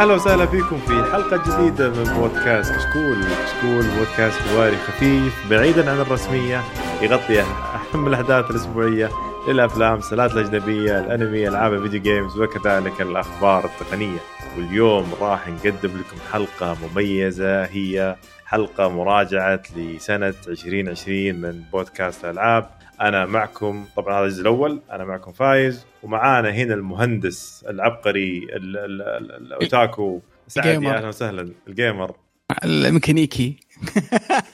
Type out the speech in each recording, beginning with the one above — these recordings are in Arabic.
أهلا وسهلا فيكم في حلقة جديدة من بودكاست كشكول كشكول بودكاست حواري خفيف بعيدا عن الرسمية يغطي أهم الأحداث الأسبوعية للأفلام السلاسل الأجنبية الأنمي ألعاب الفيديو games وكذلك الأخبار التقنية. واليوم راح نقدم لكم حلقة مميزة هي حلقة مراجعة لسنة 2020 من بودكاست الألعاب. أنا معكم طبعا هذا الجزء الأول أنا معكم فايز ومعانا هنا المهندس العبقري ال- ال- ال- ال otaku. سعد يا. أهلا وسهلا. ال gamer. الميكانيكي.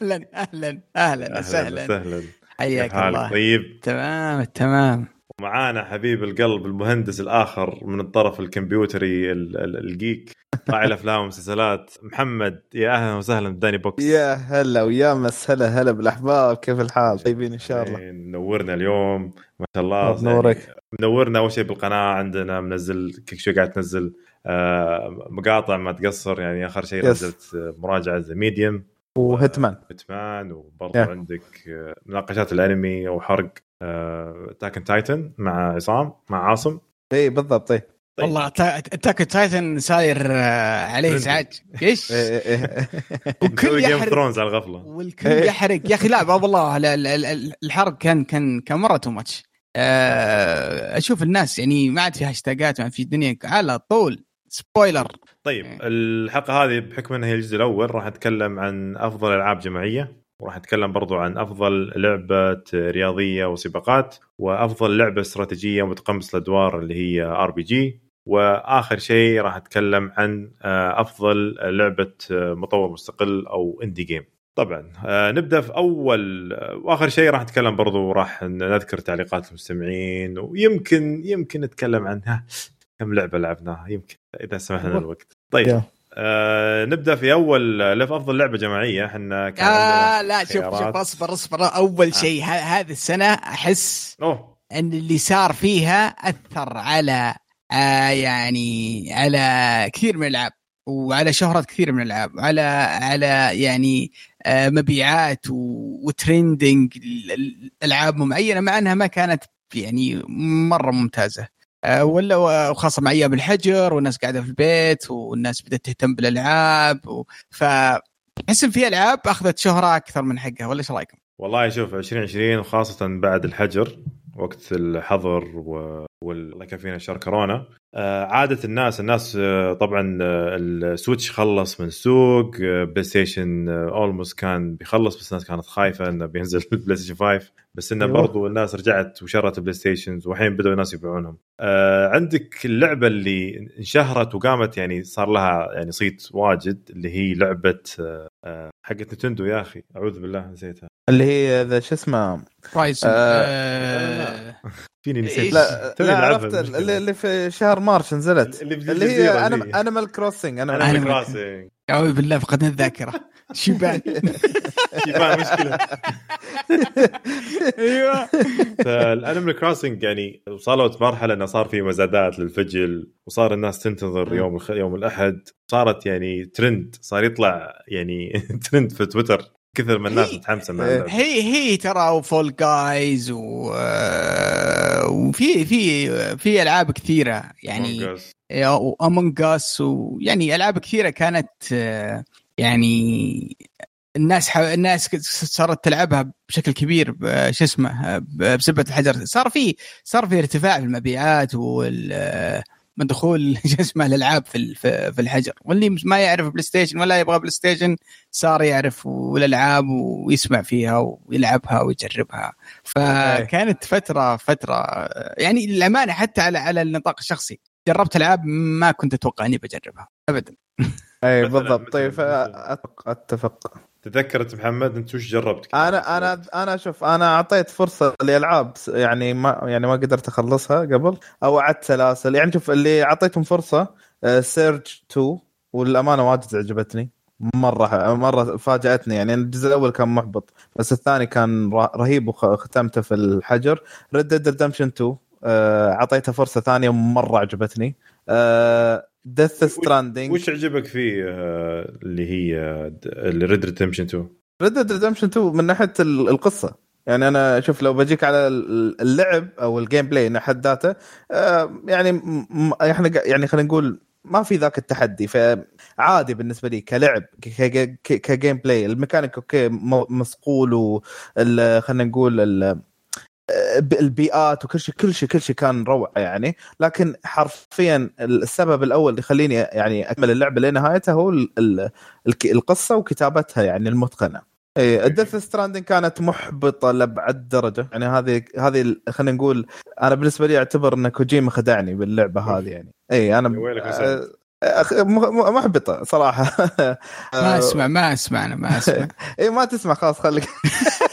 أهلا أهلا أهلا وسهلا. وسهلا. حياك؟ الله. طيب. تمام تمام. ومعانا حبيب القلب المهندس الآخر من الطرف الكمبيوتري ال- ال- ال geek راعي الأفلام والمسلسلات. محمد يا أهلا وسهلا بداني بوكس. يا هلا ويا مسهلا هلا بالأحباب. كيف الحال؟ طيبين إن شاء الله. منورنا اليوم. ما شاء الله. نورك. يعني منورنا أول شيء بالقناة. عندنا منزل كل شوي قاعد تنزل؟ آه، مقاطع ما تقصر. يعني آخر شيء. نزلت مراجعة ذا ميديوم. وهيتمان باتمان وبرضه Yeah. عندك آه، مناقشات الانمي أو حرق تاكن تايتن مع عصام مع عاصم إي بالضبط إي طيب. والله اتاك تايتن صاير آه، عليه. إزعاج إيش؟ والكل جيم ثرونز على الغفلة والكل. يحرق يا أخي لا والله الحرق كان كان كان مرة تو ماتش أشوف الناس يعني ما عاد في hashtagات ما عاد في دنيا على طول spoiler طيب إيه. الحلقة هذه بحكم إنها هي الجزء الأول راح نتكلم عن أفضل ألعاب جماعية وراح نتكلم برضو عن أفضل لعبة رياضية وسباقات وأفضل لعبة استراتيجية متقمصه الأدوار اللي هي RPG وآخر شيء راح نتكلم عن آه، أفضل لعبة آه، مطور مستقل أو indie game طبعا آه، نبدأ في أول وآخر شيء راح نتكلم برضو راح نذكر تعليقات المستمعين ويمكن يمكن نتكلم عن ها كم لعبة لعبناها؟ يمكن إذا سمح لنا الوقت. طيب. آه نبدأ في أول لف أفضل لعبة جماعية. إحنا كان آه لا شوف. شوف اصبر اصبر. أول شيء ه- هذه السنة أحس أوه. إن اللي صار فيها أثر على آه يعني على كثير من الألعاب وعلى شهرة كثير من الألعاب على على يعني آه مبيعات و trending ال- ال- الألعاب معينه مع إنها ما كانت يعني مرة ممتازة. آه ولا وخاصة مع أيام الحجر والناس قاعدة في البيت والناس بدأت تهتم بالألعاب و- ف احس إن في ألعاب أخذت شهرة أكثر من حقها ولا إيش رأيكم؟ والله شوف 2020 وخاصة بعد الحجر وقت الحظر و... وال- الله يكفينا شر كورونا. آه عادت الناس الناس آه طبعا آه ال Switch خلص من السوق. PlayStation almost كان بيخلص بس الناس كانت خايفة إنه بينزل ال PlayStation 5 بس إنه أيوة. برضو الناس رجعت وشرت PlayStations والحين بدأوا الناس يبيعونهم. عندك اللعبة اللي انشهرت وقامت يعني صار لها يعني صيت واجد اللي هي لعبة حقت Nintendo يا أخي. أعوذ بالله نسيتها اللي هي ذا شو اسمه Horizon. آه، فيني نسيت؟ لا لا عرفت. اللي, اللي في شهر مارش نزلت. اللي اللي هي. Animal Crossing Animal Crossing أعوذ بالله فقدنا الذاكرة. شيبان شيبان مشكلة. أيوه. فال Animal Crossing يعني وصلت مرحلة إنه صار في مزادات للفجل وصار الناس تنتظر يوم الخ... يوم الأحد. صارت يعني ترند صار يطلع يعني ترند في تويتر كثر من الناس متحمسه مع إيه. هي هي ترى و Fall Guys و... آه، وفي في في ألعاب كثيرة يعني. و Among Us ويعني ألعاب كثيرة كانت آه، يعني الناس ح... الناس صارت تلعبها بشكل كبير شو اسمه بسبة الحجر. صار في صار في ارتفاع في المبيعات وال من دخول شو اسمه الألعاب في في الحجر. واللي ما يعرف PlayStation ولا يبغى PlayStation صار يعرف الألعاب ويسمع فيها ويلعبها ويجربها. فكانت فترة فترة يعني للأمانة حتى على على النطاق الشخصي. جربت ألعاب ما كنت أتوقع إني بجربها. ابدا. أي بالضبط. طيب أتفق. تذكرت محمد أنت وش جربت؟ أنا أنا أنا شوف أنا أعطيت فرصة لألعاب يعني ما يعني ما قدرت أخلصها قبل أو عدت سلاسل. يعني شوف اللي أعطيتهم فرصة Surge 2 والأمانة واجد عجبتني مرة مرة فاجأتني. يعني الجزء الأول كان محبط بس الثاني كان رهيب وختمته في الحجر. Red Dead Redemption 2 آه، اعطيتها فرصة ثانية مره عجبتني. Death Stranding وش عجبك فيه آه، اللي هي ال Red Redemption 2 Red Redemption 2 من ناحية ال- القصة. يعني أنا شوف لو بجيك على ال- اللعب أو ال gameplay من حد ذاته آه، يعني إحنا يعني خلينا نقول ما في ذاك التحدي. فعادي بالنسبة لي كلعب ك gameplay ال mechanic okay مصقول خلينا نقول البيئات وكل شيء كل شيء كل شيء كان روعة يعني. لكن حرفيا السبب الأول اللي يخليني يعني أكمل اللعبة لنهايتها هو القصة وكتابتها يعني المتقنة. إيه ال Death Stranding كانت محبطة لأبعد درجة. يعني هذه هذه خلينا نقول أنا بالنسبة لي أعتبر إن كوجيما خدعني باللعبة هذه يعني. اي أنا محبطة صراحة. ما أسمع ما أسمع أنا ما أسمع. اي ما تسمع خلاص خليك.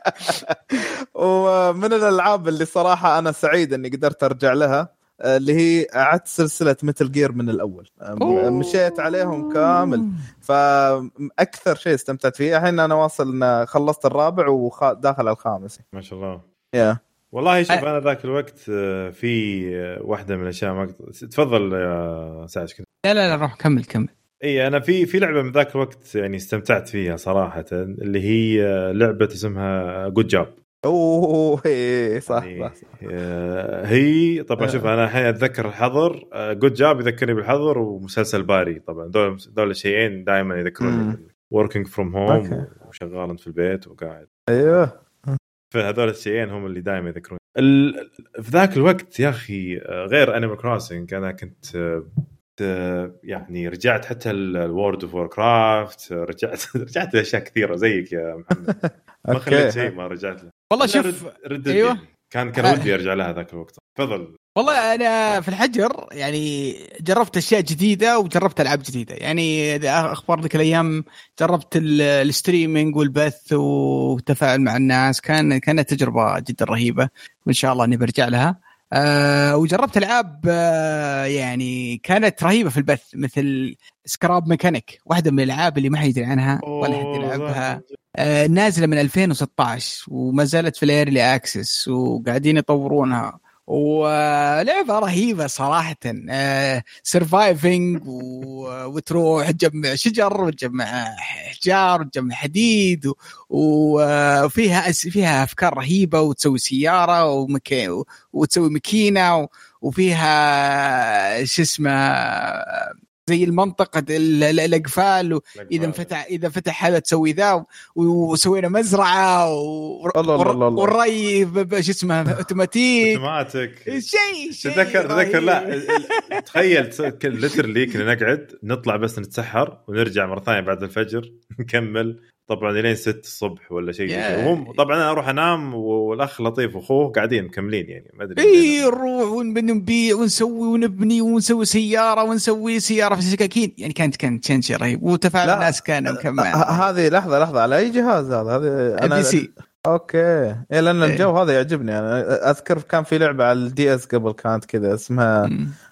ومن الألعاب اللي صراحة أنا سعيد إني قدرت أرجع لها اللي هي اعدت سلسلة Metal Gear من الأول. أوه. مشيت عليهم كامل. فأكثر شيء استمتعت فيه الحين أنا واصل إن خلصت الرابع وداخل الخامس. ما شاء الله. يا والله شوف أنا ذاك الوقت آه، في آه، واحدة من الأشياء ما تفضل يا سعد لا لا لا روح كمل كمل. اي أنا في في لعبة من ذاك الوقت يعني استمتعت فيها صراحة اللي هي آه، لعبة اسمها Good Job أوه إيه صح, يعني صح, صح. هي طبعا شوف أنا الحين أتذكر الحظر Good Job يذكرني بالحظر ومسلسل باري طبعا دول دول الشيئين دائما يذكروني working from home وشغال في البيت وقاعد. أيوه. فهذول الشيئين هم اللي دائما يذكرون ال... في ذاك الوقت يا أخي غير Animal Crossing أنا كنت يعني رجعت حتى ال World of Warcraft رجعت رجعت لأشياء كثيرة زيك يا محمد. ما خليت شيء ما رجعت له. والله شوف رد أيوه. كان كان ودي أرجع لها ذاك الوقت. تفضل. والله أنا في الحجر يعني جربت أشياء جديدة وجربت ألعاب جديدة. يعني أخبار ذيك الأيام جربت ال streaming والبث والتفاعل مع الناس. كان كانت تجربة جدا رهيبة. وإن شاء الله إني برجع لها. آه وجربت ألعاب آه يعني كانت رهيبة في البث مثل Scrap Mechanic واحدة من الألعاب اللي ما حد يدري عنها ولا حد يلعبها. آه نازلة من 2016 وما زالت في ال early access وقاعدين يطورونها. ولعبة رهيبة صراحة surviving وتروح تجمع شجر وتجمع حجار وتجمع حديد وفيها فيها أفكار رهيبة وتسوي سيارة. وتسوي ماكينة وفيها شو اسمه زي المنطقة الأقفال إذا انفتح إذا فتح هذا تسوي ذا وسوينا مزرعة والري شو اسمه أوتوماتيك. أوتوماتيك. شيء شيء تذكر تذكر لا تخيل literally كنا نقعد نطلع بس نتسحر ونرجع مرة ثانية بعد الفجر نكمل. طبعا لين 6 الصبح ولا شيء وهم طبعا أنا أروح أنام والأخ لطيف وأخوه قاعدين مكملين يعني ما أدري اي نروح ونبيع ونسوي ونبني ونسوي سيارة ونسوي سيارة في السكاكين. يعني كانت كانت شيء رهيب. وتفاعل الناس كان مكمل هذه لحظه لحظة على أي جهاز هذا؟ هذا أنا PC. okay. إيه لأن الجو هذا يعجبني. أنا أذكر كان في لعبة على ال DS قبل كانت كذا اسمها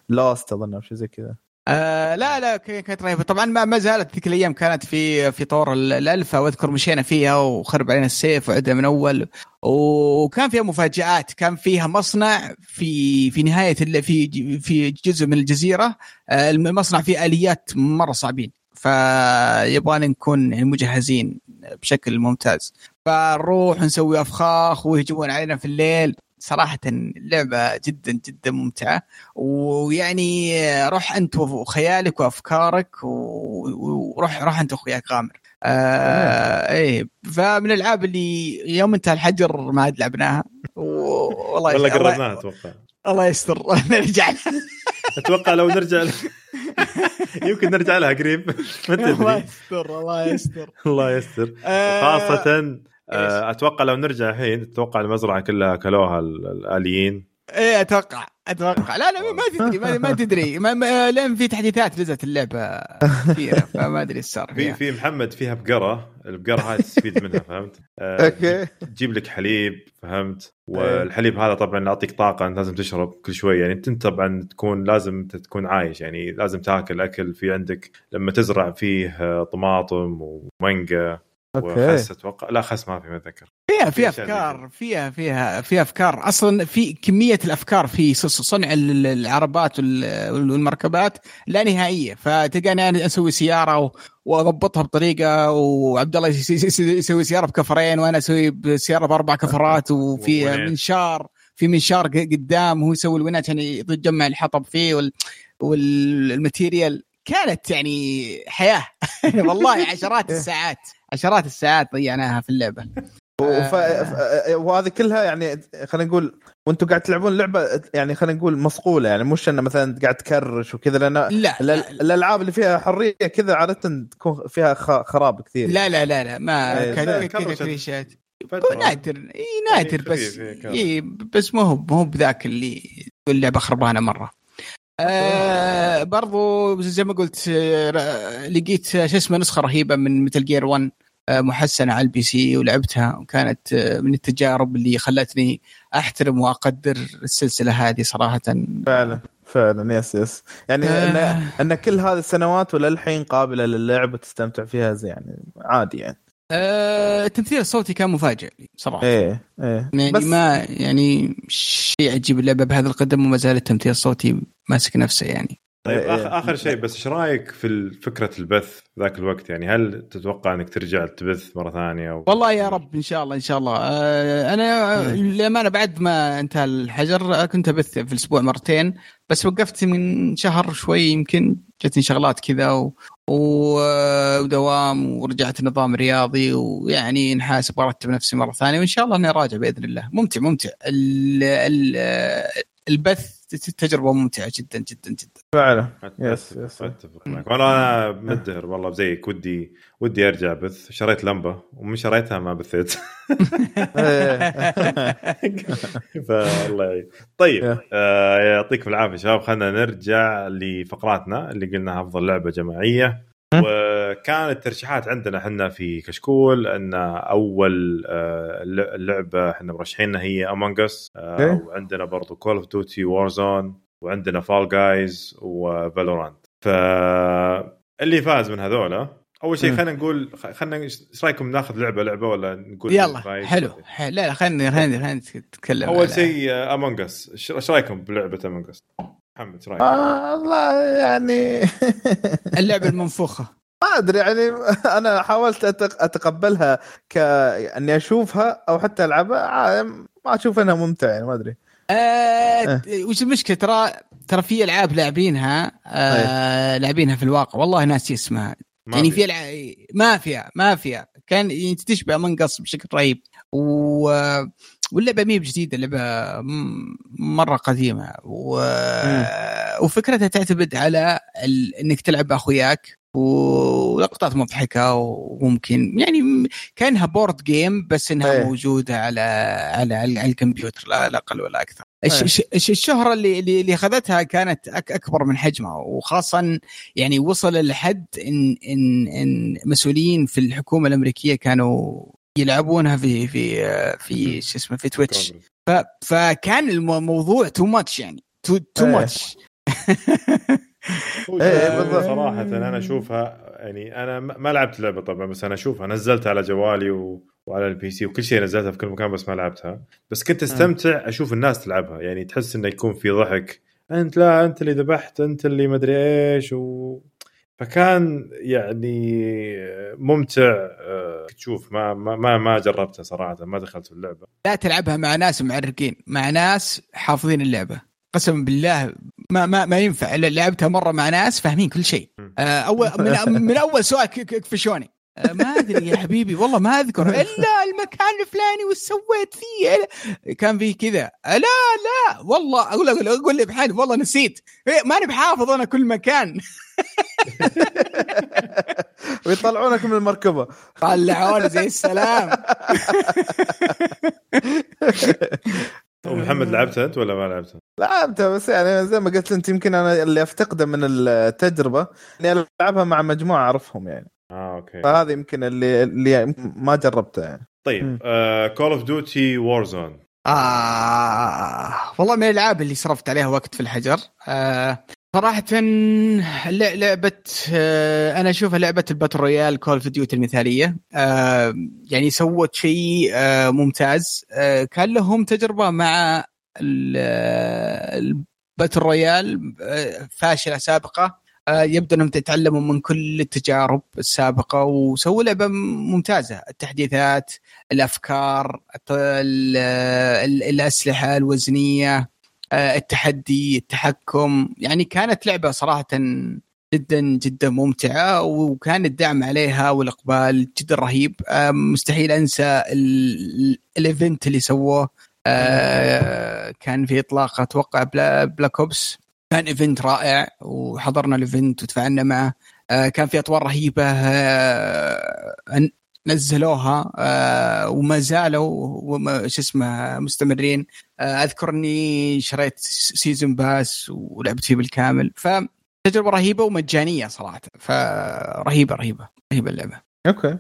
Lost أظن أو شيء زي كذا. آه لا لا كانت رهيبة. طبعا ما, ما زالت ذيك الأيام كانت في في طور الالفا وأذكر مشينا فيها وخرب علينا السيف وعدنا من أول. وكان فيها مفاجآت كان فيها مصنع في في نهاية في في جزء من الجزيرة. آه، المصنع فيه آليات مرة صعبين. فيبغانا نكون مجهزين بشكل ممتاز. فنروح نسوي أفخاخ ويهجمون علينا في الليل. صراحة اللعبة جدا جدا ممتعة. ويعني روح أنت وخيالك وأفكارك وروح روح أنت وأخوياك غامر آه إيه. فمن الألعاب اللي يوم انتهى الحجر ما عاد لعبناها. والله والله قربناها أتوقع. الله يستر. نرجع. أتوقع لو نرجع يمكن نرجع لها قريب. الله يستر الله يستر. الله يستر. آه، خاصة أتوقع لو نرجع الحين تتوقع المزرعة كلها اكلوها الآليين؟ إيه أتوقع أتوقع. لا لا ما تدري ما, ما تدري. ما, ما لين في تحديثات نزلت اللعبة فيها فما أدري إيش صار في في محمد فيها بقرة البقرة هاي تستفيد منها فهمت؟ آه، أوكي. تجيب لك حليب فهمت؟ والحليب هذا طبعا يعطيك طاقة أنت لازم تشرب كل شوي يعني أنت طبعا تكون لازم تكون عايش يعني لازم تاكل أكل في عندك لما تزرع فيه طماطم ومانجا. okay. وخس أتوقع لا خس ما في ما أتذكر. فيها في أفكار فيها فيها في أفكار. أصلا في كمية الأفكار في صنع العربات والمركبات لا نهائية. فتلقاني أنا أسوي سيارة وأضبطها بطريقة وعبد الله يسوي سيارة بكفرين وأنا أسوي سيارة بأربع كفرات وفي منشار في منشار قدام وهو يسوي الونات عشان يجمع الحطب فيه وال... وال material. كانت يعني حياة. والله عشرات الساعات. عشرات الساعات ضيعناها في اللعبة. وف... ف... وهذه كلها يعني خلينا نقول وأنتم قاعد تلعبون لعبة يعني خلينا نقول مصقولة يعني مش إنه مثلا قاعد تكرش وكذا لأن لا, لا, لا. الألعاب اللي فيها حرية كذا عادة تكون فيها خراب كثير. لا لا لا لا ما كذا كريشات نادر اي نادر بس اي بس مو هو مو بذاك اللي تقول لعبه خربانة مرة. آه برضو زي ما قلت آه لقيت شو اسمه نسخة رهيبة من مثل Gear 1 آه محسنة على ال PC ولعبتها وكانت آه من التجارب اللي خلتني أحترم وأقدر السلسلة هذه صراحة. فعلا فعلا yes yes يعني آه. إن إن كل هذه السنوات وللحين قابلة للعب وتستمتع فيها زي يعني عادي يعني. آه، التمثيل الصوتي كان مفاجئ صراحة. إيه إيه. يعني بس ما يعني شيء عجيب اللعبة بهذا القدم وما زال التمثيل الصوتي ماسك نفسه يعني. طيب إيه اخر آخر شيء بس إيش رأيك في فكرة البث ذاك الوقت؟ يعني هل تتوقع إنك ترجع تبث مرة ثانية أو... والله يا رب إن شاء الله إن شاء الله. آه أنا للأمانة بعد ما انتهى الحجر كنت أبث في الأسبوع مرتين بس وقفت من شهر شوي يمكن جتني شغلات كذا و... ودوام ورجعت نظام رياضي ويعني نحاسب وارتب نفسي مرة ثانية وإن شاء الله إني راجع بإذن الله. ممتع ممتع. ال... ال... البث تجربة ممتعة جدا جدا جدا. فعلا. يس يس أتفق معك. وأنا مدهر والله زيك. ودي ودي أرجع بث. شريت لمبة ومن شريتها ما بثيت. فالله يعين. طيب آه يعطيكم العافية شباب. خلينا نرجع لفقراتنا اللي قلنا أفضل لعبة جماعية. وكانت الترشيحات عندنا إحنا في كشكول ان اول لعبة إحنا مرشحينها هي Among Us وعندنا برضو Call of Duty Warzone وعندنا Fall Guys و Valorant فاللي فاز من هذولا أول شيء خلينا نقول خلينا إيش رأيكم ناخذ لعبة لعبة ولا نقول يلا حلو حلو. لا خلينا خلينا نتكلم أول شيء Among Us إيش رأيكم بلعبة Among Us؟ محمد إيش رأيك؟ والله يعني اللعبة المنفوخة. ما أدري يعني أنا حاولت أتقبلها كاني أشوفها أو حتى ألعبها ما أشوف إنها ممتعة يعني ما أدري. آه أه. وش المشكلة؟ ترى ترى في ألعاب لاعبينها آه لاعبينها في الواقع. والله ناسي اسمها يعني في. الع... ما فيها ما فيها كان يعني تشبه منقص بشكل رهيب. و... واللعبة مي بجديدة اللعبة مرة قديمة و... وفكرتها تعتمد على ال... إنك تلعب باخوياك ولقطات مضحكة وممكن يعني كأنها board game بس إنها أيه. موجودة على على على الكمبيوتر لا أقل ولا أكثر أيه. الشهرة اللي اللي أخذتها كانت أكبر من حجمها وخاصة يعني وصل لحد ان ان إن مسؤولين في الحكومة الأمريكية كانوا يلعبونها في في في شو اسمه في Twitch فكان الموضوع too much يعني. too too much بالضبط. صراحة أنا أشوفها يعني أنا ما لعبت اللعبه طبعا بس أنا أشوفها. نزلتها على جوالي و... وعلى ال PC وكل شيء نزلتها في كل مكان بس ما لعبتها. بس كنت أستمتع أشوف الناس تلعبها. يعني تحس إنه يكون في ضحك. أنت لا أنت اللي ذبحت أنت اللي مدري إيش و فكان يعني ممتع تشوف ما ما ما جربتها صراحة ما دخلت في اللعبة. لا تلعبها مع ناس معرقين مع ناس حافظين اللعبة. قسما بالله ما ما ما ينفع. لعبتها مرة مع ناس فاهمين كل شيء. أول من, من أول سؤال كفشوني ما أدري يا حبيبي والله ما أذكر. إلا المكان الفلاني وش سويت فيه. كان في كذا. لا لا والله أقول أقول أقول لي بحالي والله نسيت. ماني بحافظ أنا كل مكان. ويطلعونك من المركبة. طلعونا زي السلام. ومحمد لعبتها أنت ولا ما لعبتها؟ لعبتها بس يعني زي ما قلت انت يمكن أنا اللي أفتقده من التجربة إني ألعبها مع مجموعة أعرفهم يعني. آه okay. فهذا يمكن اللي اللي ما جربته يعني. طيب Call of Duty Warzone آه والله من الألعاب اللي صرفت عليها وقت في الحجر. آه صراحة لعبة آه أنا أشوفها لعبة ال battle royale Call of Duty المثالية. آه يعني سوت شيء آه ممتاز. آه كان لهم تجربة مع ال battle royale فاشلة سابقة. يبدو انهم يتعلموا من كل التجارب السابقة وسووا لعبة ممتازة. التحديثات الأفكار الأسلحة الوزنية آه، التحدي التحكم. يعني كانت لعبة صراحة جدا جدا ممتعة وكان الدعم عليها والإقبال جدا رهيب. آه، مستحيل أنسى ال event اللي سووه. آه، كان في إطلاق أتوقع Black Ops. كان event رائع وحضرنا ال event وتفاعلنا معه. كان في أطوار رهيبة نزلوها آه وما زالوا شو اسمه مستمرين. آه اذكر اني شريت season pass ولعبت فيه بالكامل. فتجربه رهيبة ومجانية صراحة. فرهيبه رهيبة رهيبة اللعبة. okay.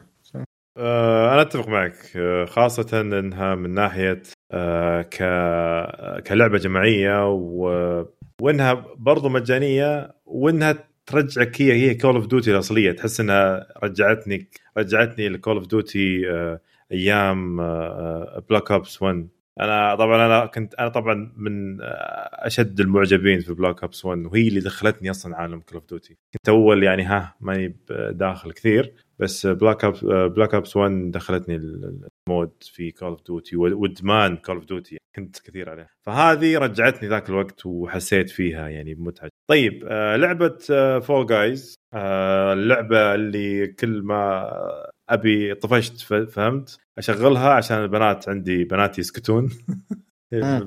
آه أنا أتفق معك. آه خاصة إنها من ناحية آه ك كلعبة جماعية و... وإنها برضو مجانية وإنها ترجعك هي هي Call of Duty الأصلية. تحس إنها رجعتني رجعتني ل Call of Duty أيام Black Ops 1 أنا طبعا أنا كنت أنا طبعا من آه، أشد المعجبين في Black Ops 1 وهي اللي دخلتني أصلا عالم Call of Duty كنت أول يعني ها ماني داخل كثير بس Black Ops Black Ops 1 دخلتني ال mood في Call of Duty وإدمان Call of Duty كنت كثير عليه. فهذه رجعتني ذاك الوقت وحسيت فيها يعني بمتعة. طيب آه، لعبة Fall Guys اللعبة اللي كل ما أبي طفشت فهمت؟ أشغلها عشان البنات عندي بنات يسكتون.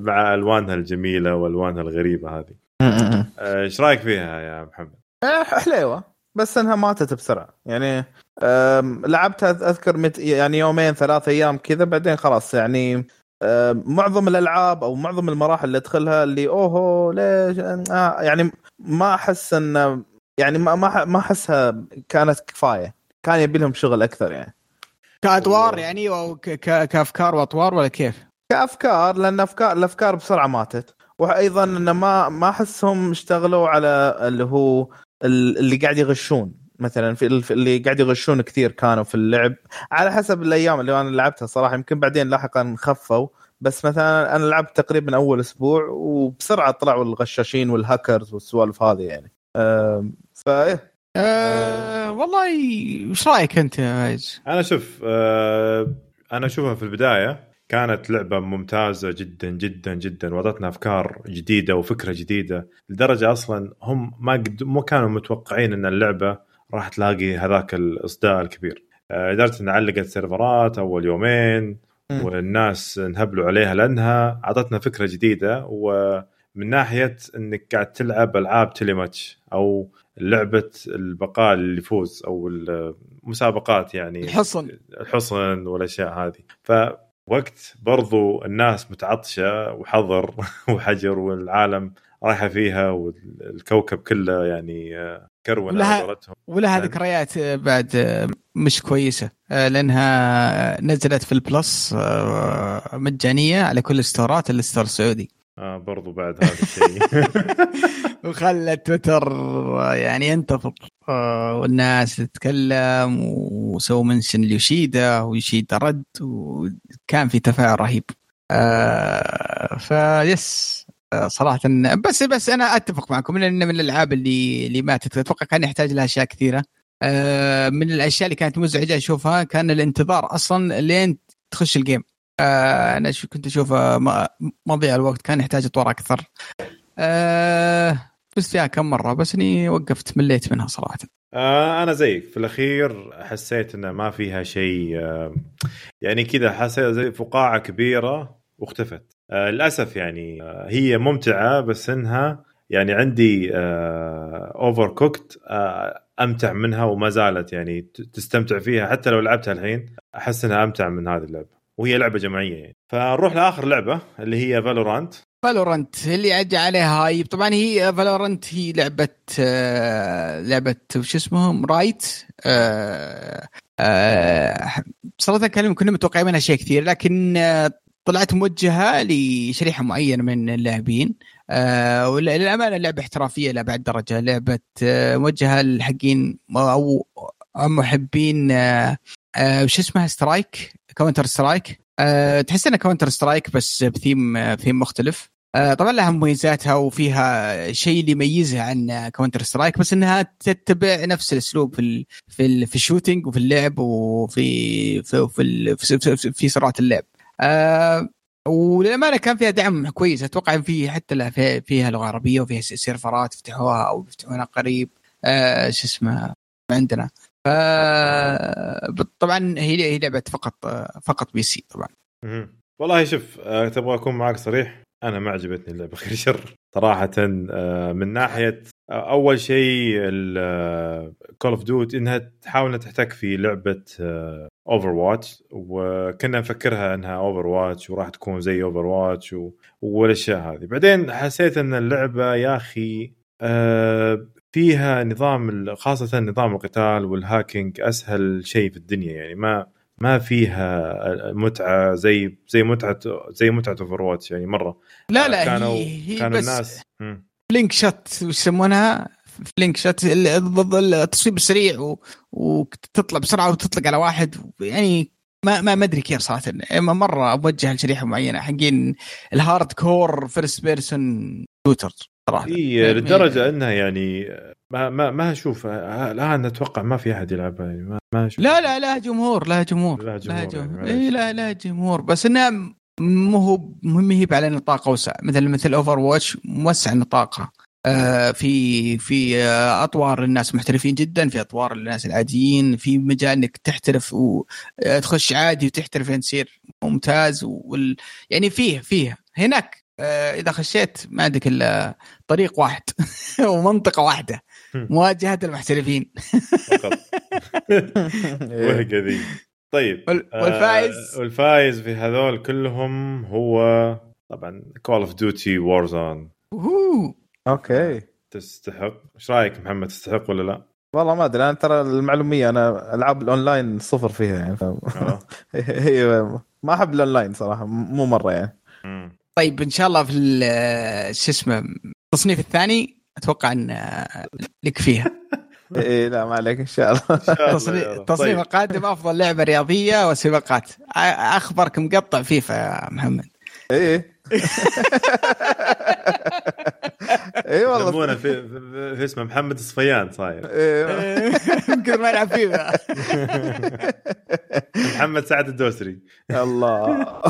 مع ألوانها الجميلة وألوانها الغريبة هذه. آه، إيش رأيك فيها يا محمد؟ آه، حليوة. بس إنها ماتت بسرعة. يعني لعبتها أذكر مت يعني يومين ثلاث أيام كذا بعدين خلاص يعني معظم الألعاب أو معظم المراحل اللي أدخلها اللي أوهو ليش؟ آه يعني ما أحس إن يعني ما ما أحسها كانت كفاية. كان يبي لهم شغل أكثر يعني. كأدوار يعني أو كأفكار وأطوار ولا كيف؟ كأفكار لأن افكار الأفكار بسرعة ماتت. وأيضا انه ما ما أحسهم اشتغلوا على اللي هو اللي قاعد يغشون. مثلا في اللي قاعد يغشون كثير كانوا في اللعب. على حسب الأيام اللي أنا لعبتها صراحة. يمكن بعدين لاحقا خفوا. بس مثلا أنا لعبت تقريبا أول أسبوع وبسرعة طلعوا الغشاشين والهاكرز والسوالف هذه يعني. فإيه. أه والله إيش رأيك أنت يا أنا شوف أه أنا أشوفها في البداية كانت لعبة ممتازة جدا جدا جدا. وضعتنا أفكار جديدة وفكرة جديدة لدرجة أصلا هم ما قد مو كانوا متوقعين إن اللعبة راح تلاقي هذاك الاصداء الكبير. آه، لدرجة إن علقت سيرفرات أول يومين والناس انهبلوا عليها لأنها أعطتنا فكرة جديدة. ومن ناحية إنك قاعد تلعب ألعاب تيلي ماتش أو لعبة البقاء اللي يفوز أو المسابقات يعني. الحصن. الحصن والأشياء هذه. فوقت برضو الناس متعطشة وحظر وحجر والعالم رايحة فيها والكوكب كله يعني آه، كرونا ولها, ولها ذكريات بعد آه، مش كويسة آه، لأنها نزلت في ال Plus مجانية على كل ال storeات ال store السعودي. آه برضو بعد هذا الشيء. وخلت تويتر يعني ينتفض. آه والناس تتكلم وسووا منشن ليوشيدا ويوشيدا رد وكان في تفاعل رهيب. آه فيس آه صراحة بس بس أنا أتفق معكم ان من الألعاب اللي اللي ماتت. أتوقع كان يحتاج لها أشياء كثيرة. آه من الأشياء اللي كانت مزعجة أشوفها كان الانتظار أصلا لين تخش ال game آه أنا كنت اشوفه مضيع الوقت كان يحتاج أطوار أكثر. آه بس فيها كم مرة بس إني وقفت مليت منها صراحة. آه أنا زيك. في الأخير حسيت انه ما فيها شيء آه يعني كذا حسيت زي فقاعة كبيرة واختفت. آه للأسف يعني آه هي ممتعة بس إنها يعني عندي Over آه cooked آه أمتع منها وما زالت يعني تستمتع فيها. حتى لو لعبتها الحين أحس إنها أمتع من هذه اللعبة. وهي لعبة جماعية. يعني فنروح لآخر لعبة اللي هي فالورانت فالورانت اللي عدى عليها hype. طبعا هي Valorant هي لعبة آه لعبة وش اسمهم؟ Riot آه آه صراحة كلمة كنا متوقعين منها شيء كثير لكن آه طلعت موجهة لشريحة معينة من اللاعبين. آه وللأمانة لعبة احترافية لابعد درجة. لعبة آه موجهة للحقين أو محبين آه آه وش اسمها؟ Strike Counter Strike أه تحس انها Counter Strike بس ب theme theme مختلف. أه طبعا لها مميزاتها وفيها شيء اللي يميزها عن Counter Strike بس إنها تتبع نفس الأسلوب في ال في ال في ال shooting وفي اللعب وفي في في, في, في, في سرعه اللعب. أه وللأمانة كان فيها دعم كويس. أتوقع إن في حتى فيها لغة عربية وفيها serverات فتحوها أو بيفتحونها قريب. آه شو اسمه عندنا. ف طبعا هي هي لعبة فقط فقط PC طبعا. والله شوف آه، تبغى أكون معك صريح؟ أنا ما عجبتني اللعبة خير شر صراحة آه، من ناحية آه، أول شيء Call of Dut إنها تحاول تحتك في لعبة Overwatch وكنا نفكرها إنها Overwatch وراح تكون زي Overwatch والأشياء هذه. بعدين حسيت إن اللعبة يا أخي فيها نظام خاصة نظام القتال وال hacking أسهل شيء في الدنيا يعني ما ما فيها متعة زي زي متعة زي متعة Overwatch يعني مرة. لا لا كانوا هي, هي كانوا بس الناس flick shot وش يسمونها flick shot ضد التصويب السريع و... وتطلع بسرعة وتطلق على واحد يعني ما ما ما أدري كيف صراحة. مرة أوجه لشريحة معينة حقين ال hardcore first person shooter صراحة. اي لدرجة أنها يعني ما ما ما أشوف الآن أتوقع ما في أحد يلعبها يعني ما, ما أشوف. لا لا لا جمهور لا جمهور لا جمهور, لا جمهور. يعني اي لا لا جمهور. بس إنها مو هو مهم هي على نطاق اوسع مثل مثل Overwatch موسع نطاقها آه في في آه أطوار للناس محترفين جدا في أطوار للناس العاديين في مجال إنك تحترف وتخش عادي وتحترف يعني تصير ممتاز وال يعني فيه فيه. هناك آه إذا خشيت ما عندك إلا طريق واحد ومنطقة واحدة مواجهة المحترفين. فقط. وهقه ذي طيب والفايز آه والفايز في هذول كلهم هو طبعا Call of Duty Warzone okay. تستحق؟ إيش رأيك محمد تستحق ولا لا؟ والله ما أدري أنا ترى المعلومية أنا ألعاب الأونلاين صفر فيها يعني. ف... آه. هي ما أحب الأونلاين صراحة مو مرة يعني. طيب إن شاء الله في شو اسمه التصنيف الثاني أتوقع إن لك فيها. إيه لا ما عليك إن شاء الله. تصنيف طيب. القادم أفضل لعبة رياضية وسباقات. أخبرك مقطع فيفا يا محمد. إيه اي والله. يسمونه في, في اسمه محمد الصفيان صاير. إيه. يمكن ما يلعب فيفا. محمد سعد الدوسري. الله.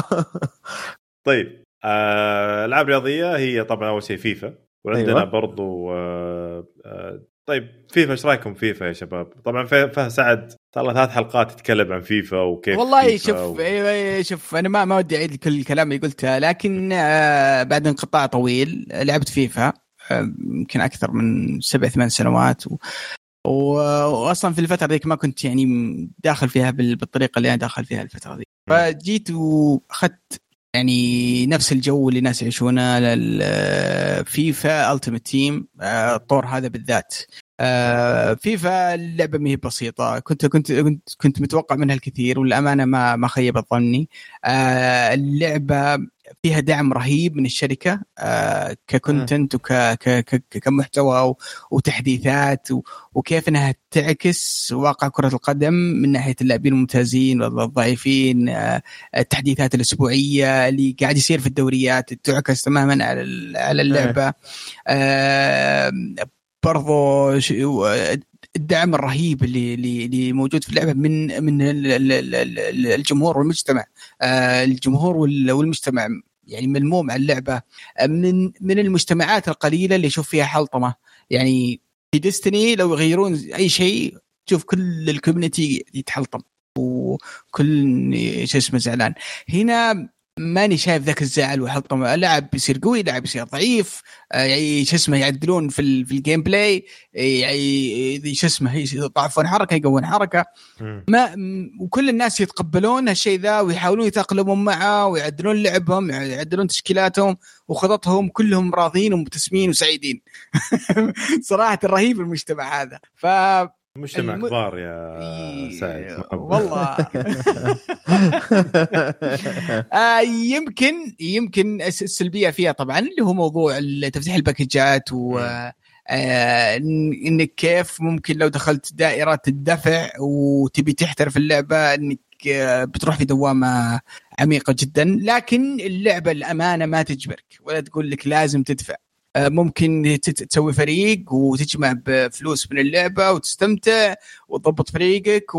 طيب. ألعاب رياضية هي طبعا أول شيء فيفا وعندنا أيوة. برضو آه آه طيب فيفا إيش رأيكم فيفا يا شباب؟ طبعا فيفا سعد صار له ثلاث حلقات يتكلم عن فيفا وكيف والله شوف و... أيوه شوف أنا ما ما ودي أعيد كل الكلام اللي قلته لكن آه بعد انقطاع طويل لعبت فيفا آه، يمكن أكثر من سبع ثمان سنوات و... واصلا في الفترة ذيك ما كنت يعني داخل فيها بالطريقة اللي أنا داخل فيها الفترة ذيك فجيت وأخذت يعني نفس الجو اللي الناس يعيشونه للفيفا Ultimate Team الطور هذا بالذات. آه، فيفا اللعبة ما هي بسيطة. كنت كنت كنت كنت متوقع منها الكثير والأمانة ما ما خيبت ظني. آه، اللعبة فيها دعم رهيب من الشركة آه، ككونتنت وكمحتوى وتحديثات وكيف إنها تعكس واقع كرة القدم من ناحية اللاعبين الممتازين والضعيفين التحديثات الأسبوعية اللي قاعد يصير في الدوريات تعكس تماما على على اللعبة. برضو الدعم الرهيب اللي اللي موجود في اللعبة من من الجمهور والمجتمع. آه، الجمهور والمجتمع يعني ملموم على اللعبة. آه، من من المجتمعات القليلة اللي يشوف فيها حلطمة. يعني في Destiny لو يغيرون أي شيء تشوف كل ال community يتحلطم. وكل شو اسمه زعلان. هنا ماني شايف ذاك الزعل وحطم لاعب بيصير قوي لاعب بيصير ضعيف آه، يعني شو اسمه يعدلون في في ال gameplay يعني شو اسمه يضعفون حركة يقوون حركة. ما وكل الناس يتقبلون هالشيء ذا ويحاولون يتأقلمون معه ويعدلون لعبهم يعدلون تشكيلاتهم وخططهم كلهم راضين ومبتسمين وسعيدين. صراحة رهيب المجتمع هذا. ف مجتمع الم... كبار يا سعد. والله. آه يمكن يمكن السلبية فيها طبعا اللي هو موضوع تفتيح الباكجات و آه إنك كيف ممكن لو دخلت دائرة الدفع وتبي تحترف اللعبة إنك آه، بتروح في دوامة عميقة جدا. لكن اللعبة الأمانة ما تجبرك ولا تقول لك لازم تدفع. ممكن تت- تسوي فريق وتجمع بفلوس من اللعبة وتستمتع وتضبط فريقك